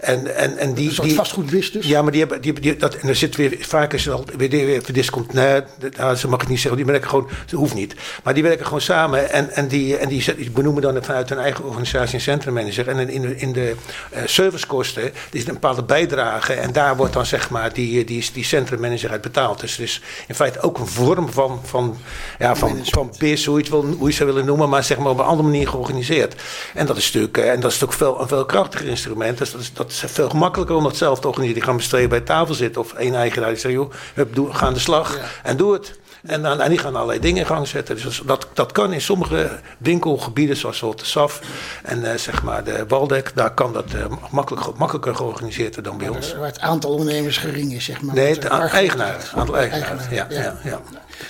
En, en, en die, die, dus? Ja, maar die hebben, die, die, dat, en er zit weer, vaak is het al weer, weer verdiscont. Nee, dat, ze mag ik niet zeggen. Die werken gewoon, dat hoeft niet. Maar die werken gewoon samen en, en, die, en die, die benoemen dan vanuit hun eigen organisatie een centrummanager. En in de, in de uh, servicekosten is een bepaalde bijdrage. En daar wordt dan zeg maar die, die, die centrummanager uit betaald. Dus het is in feite ook een vorm van, van, ja, van, van PIS, hoe je, het wil, hoe je zou willen noemen, maar zeg maar op een andere manier georganiseerd. En dat is natuurlijk, en dat is natuurlijk veel, een veel krachtiger instrument. Dus dat is, dat is veel gemakkelijker om dat zelf te organiseren. Die gaan besteden bij tafel zitten of één eigenaar die zegt, joh, we gaan de slag en doe het. En, dan, en die gaan allerlei dingen in gang zetten. Dus dat, dat kan in sommige winkelgebieden, zoals de SAF en uh, zeg maar de Waldek, daar kan dat uh, makkelijk, makkelijker georganiseerd worden dan bij ons. Waar het aantal ondernemers gering is, zeg maar. Nee, het eigenaar. Aantal eigenaar. Ja, ja. ja,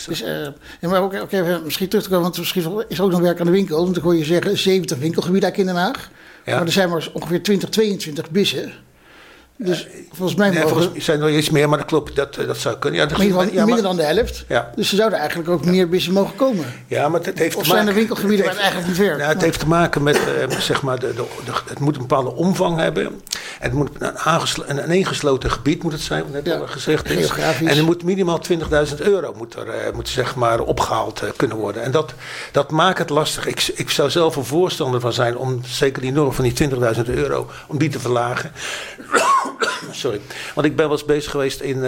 Dus, uh, ja, maar ook, ook, even misschien terug te komen, want misschien is er ook nog werk aan de winkel. Want dan hoor je zeggen 70 winkelgebieden in Den Haag. Ja. Maar er zijn maar ongeveer 20, 22 bissen. Dus volgens mij nee, mogen... volgens, zijn er iets meer, maar dat klopt, dat, dat zou kunnen. Ja, dat maar ja, minder maar, dan de helft. Ja. Dus er zouden eigenlijk ook meer bissen mogen komen. Ja, maar het heeft of te zijn er winkelgebieden waar het eigenlijk niet werkt? Nou, het heeft te maken met, uh, zeg maar, de, de, de, het moet een bepaalde omvang hebben. Het moet een, een, een ingesloten gebied moet het zijn, wat net ja, al gezegd is. En er moet minimaal 20.000 euro moet er, moet, zeg maar, opgehaald kunnen worden. En dat, dat maakt het lastig. Ik, ik zou zelf een voorstander van zijn om zeker die norm van die 20.000 euro, om die te verlagen. Sorry. Want ik ben wel eens bezig geweest in.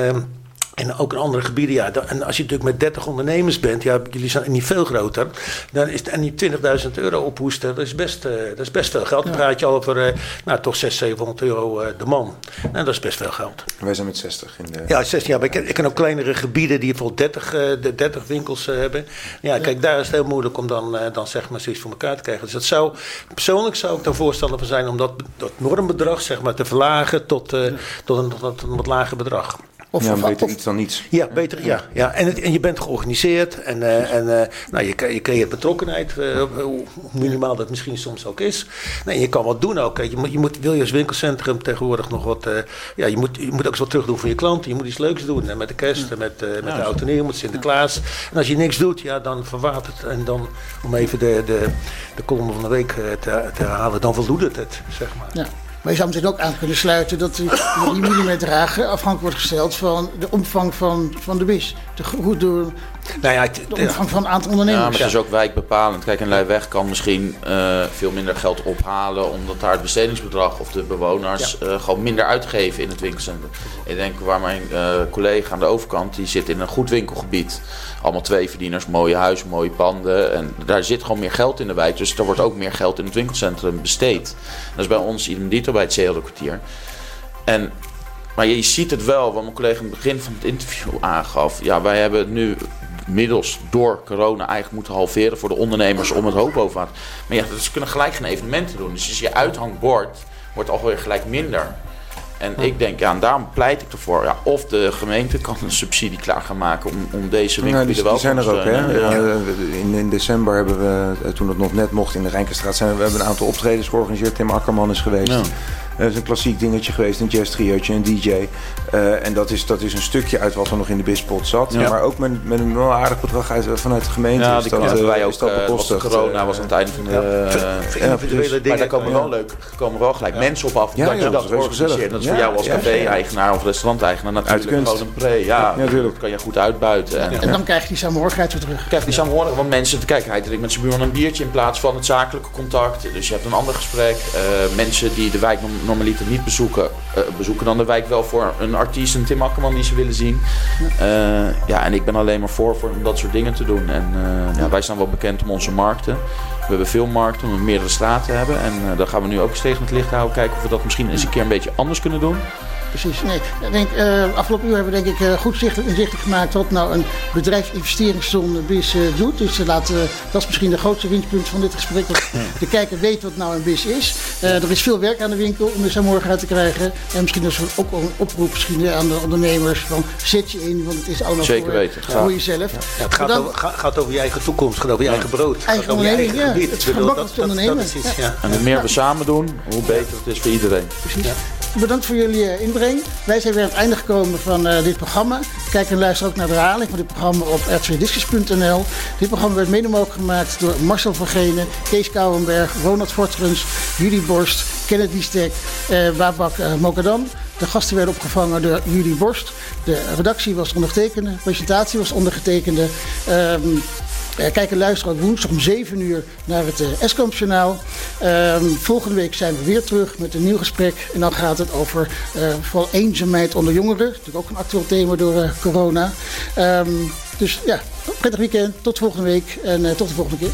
En ook in andere gebieden, ja. En als je natuurlijk met 30 ondernemers bent, ja, jullie zijn niet veel groter. Dan is, en die 20.000 euro ophoesten, dat is best, uh, dat is best veel geld. Dan praat je over, uh, nou, toch 600, 700 euro uh, de man. En dat is best veel geld. Wij zijn met 60 in de... Ja, 60, ja. Maar ik, ken, ik ken ook kleinere gebieden die bijvoorbeeld 30, de 30 winkels hebben. Ja, kijk, daar is het heel moeilijk om dan, dan zeg maar zoiets voor elkaar te krijgen. Dus dat zou, persoonlijk zou ik daar voorstander van zijn om dat, dat normbedrag, zeg maar, te verlagen tot, tot, een, tot een wat lager bedrag. Of, ja, beter iets dan niets. Ja, beter, ja. ja. En, het, en je bent georganiseerd en, uh, en uh, nou, je, je creëert betrokkenheid, uh, hoe minimaal dat misschien soms ook is. Nee, je kan wat doen ook. Je moet, je moet, wil je als winkelcentrum tegenwoordig nog wat... ja, je moet, je moet ook eens wat terug doen voor je klanten. Je moet iets leuks doen. En met de kerst, en met, met ja, de auto met Sinterklaas. En als je niks doet, ja, dan verwaart het. En dan, om even de, de, de column van de week te, te herhalen, dan voldoet het, zeg maar. Ja. Maar je zou meteen ook aan kunnen sluiten dat die, die millimeterhagen afhankelijk wordt gesteld van de omvang van, van de bis. De, hoe door, nou ja, de omvang van een aantal ondernemers. Ja, maar het is ook wijkbepalend. Kijk, een Leiweg kan misschien uh, veel minder geld ophalen... omdat daar het bestedingsbedrag of de bewoners ja. uh, gewoon minder uitgeven in het winkelcentrum. Ik denk waar mijn uh, collega aan de overkant, die zit in een goed winkelgebied. Allemaal twee verdieners, mooie huizen, mooie panden. En daar zit gewoon meer geld in de wijk. Dus er wordt ook meer geld in het winkelcentrum besteed. Dat is bij ons idem dito bij het Zeelderkwartier. En maar je ziet het wel, wat mijn collega in het begin van het interview aangaf. Ja, wij hebben nu middels door corona eigenlijk moeten halveren voor de ondernemers om het hoop boven water. Maar ja, ze kunnen gelijk geen evenementen doen. Dus je uithangbord wordt alweer gelijk minder. En ik denk, ja, en daarom pleit ik ervoor. Ja, of de gemeente kan een subsidie klaar gaan maken om, om deze winkelgebieden ja, wel te zijn er ook. Hè? Ja. In, in december hebben we, toen het nog net mocht in de Rijnkenstraat, zijn we, we hebben een aantal optredens georganiseerd. Tim Akkerman is geweest. Ja. Dat is een klassiek dingetje geweest, een jazz triootje, een DJ. Uh, en dat is, dat is een stukje uit wat er nog in de bispot zat. Ja. Maar ook met, met een wel aardig bedrag uit, vanuit de gemeente. Ja, is die dat, uh, wij ook, uh, bekostigd. corona was aan het einde van de... Ja, dus, maar daar komen wel leuk, komen wel gelijk mensen op af. Ja, dat je dat organiseert. Dat is voor jou als café-eigenaar of restaurant-eigenaar natuurlijk gewoon een pre. Ja, dat kan je goed uitbuiten. En, en dan krijg je die samenhorigheid weer terug. krijg je die samenhorigheid, want mensen... Kijk, hij drinkt met zijn buurman een biertje in plaats van het zakelijke contact. Dus je hebt een ander gesprek. mensen die de wijk normaliter niet bezoeken bezoeken, uh, bezoeken dan de wijk wel voor een artiest, een Tim Akkerman die ze willen zien. Uh, ja, en ik ben alleen maar voor, voor om dat soort dingen te doen. En uh, ja, wij staan wel bekend om onze markten. We hebben veel markten, om meerdere straten hebben. En daar gaan we nu ook steeds met licht houden. Kijken of we dat misschien eens een keer een beetje anders kunnen doen precies. Nee, ik denk, uh, afgelopen uur hebben we denk ik uh, goed inzichtelijk gemaakt wat nou een bedrijfsinvesteringszone BIS uh, doet. Dus laat, dat is misschien de grootste winstpunt van dit gesprek. Dat de kijker weet wat nou een BIS is. er is veel werk aan de winkel om dit morgen uit te krijgen. En misschien dus ook een oproep misschien aan de ondernemers van zet je in, want het is allemaal Zeker voor, weten. voor jezelf. Ja. Ja, het gaat, dan, over, gaat, over je eigen toekomst, gaat over je eigen brood. Eigen onderneming, ja. Gebied. Het is te ondernemen. En hoe meer we samen doen, hoe beter het is voor iedereen. Precies. Bedankt voor jullie inbreng. Wij zijn weer aan het einde gekomen van uh, dit programma. Kijk en luister ook naar de herhaling van dit programma op r2discus.nl. Dit programma werd mede mogelijk gemaakt door Marcel van Kees Kouwenberg, Ronald Fortrens, Julie Borst, Kenneth Stek, uh, Babak uh, Mokadam. De gasten werden opgevangen door Julie Borst. De redactie was ondergetekende, de presentatie was ondergetekende. Uh, kijk en luister ook woensdag om 7 uur naar het uh, Eskamp-journaal. Uh, volgende week zijn we weer terug met een nieuw gesprek. En dan gaat het over uh, vooral eenzaamheid onder jongeren. Natuurlijk ook een actueel thema door corona. Um, dus ja, prettig weekend. Tot volgende week en tot de volgende keer.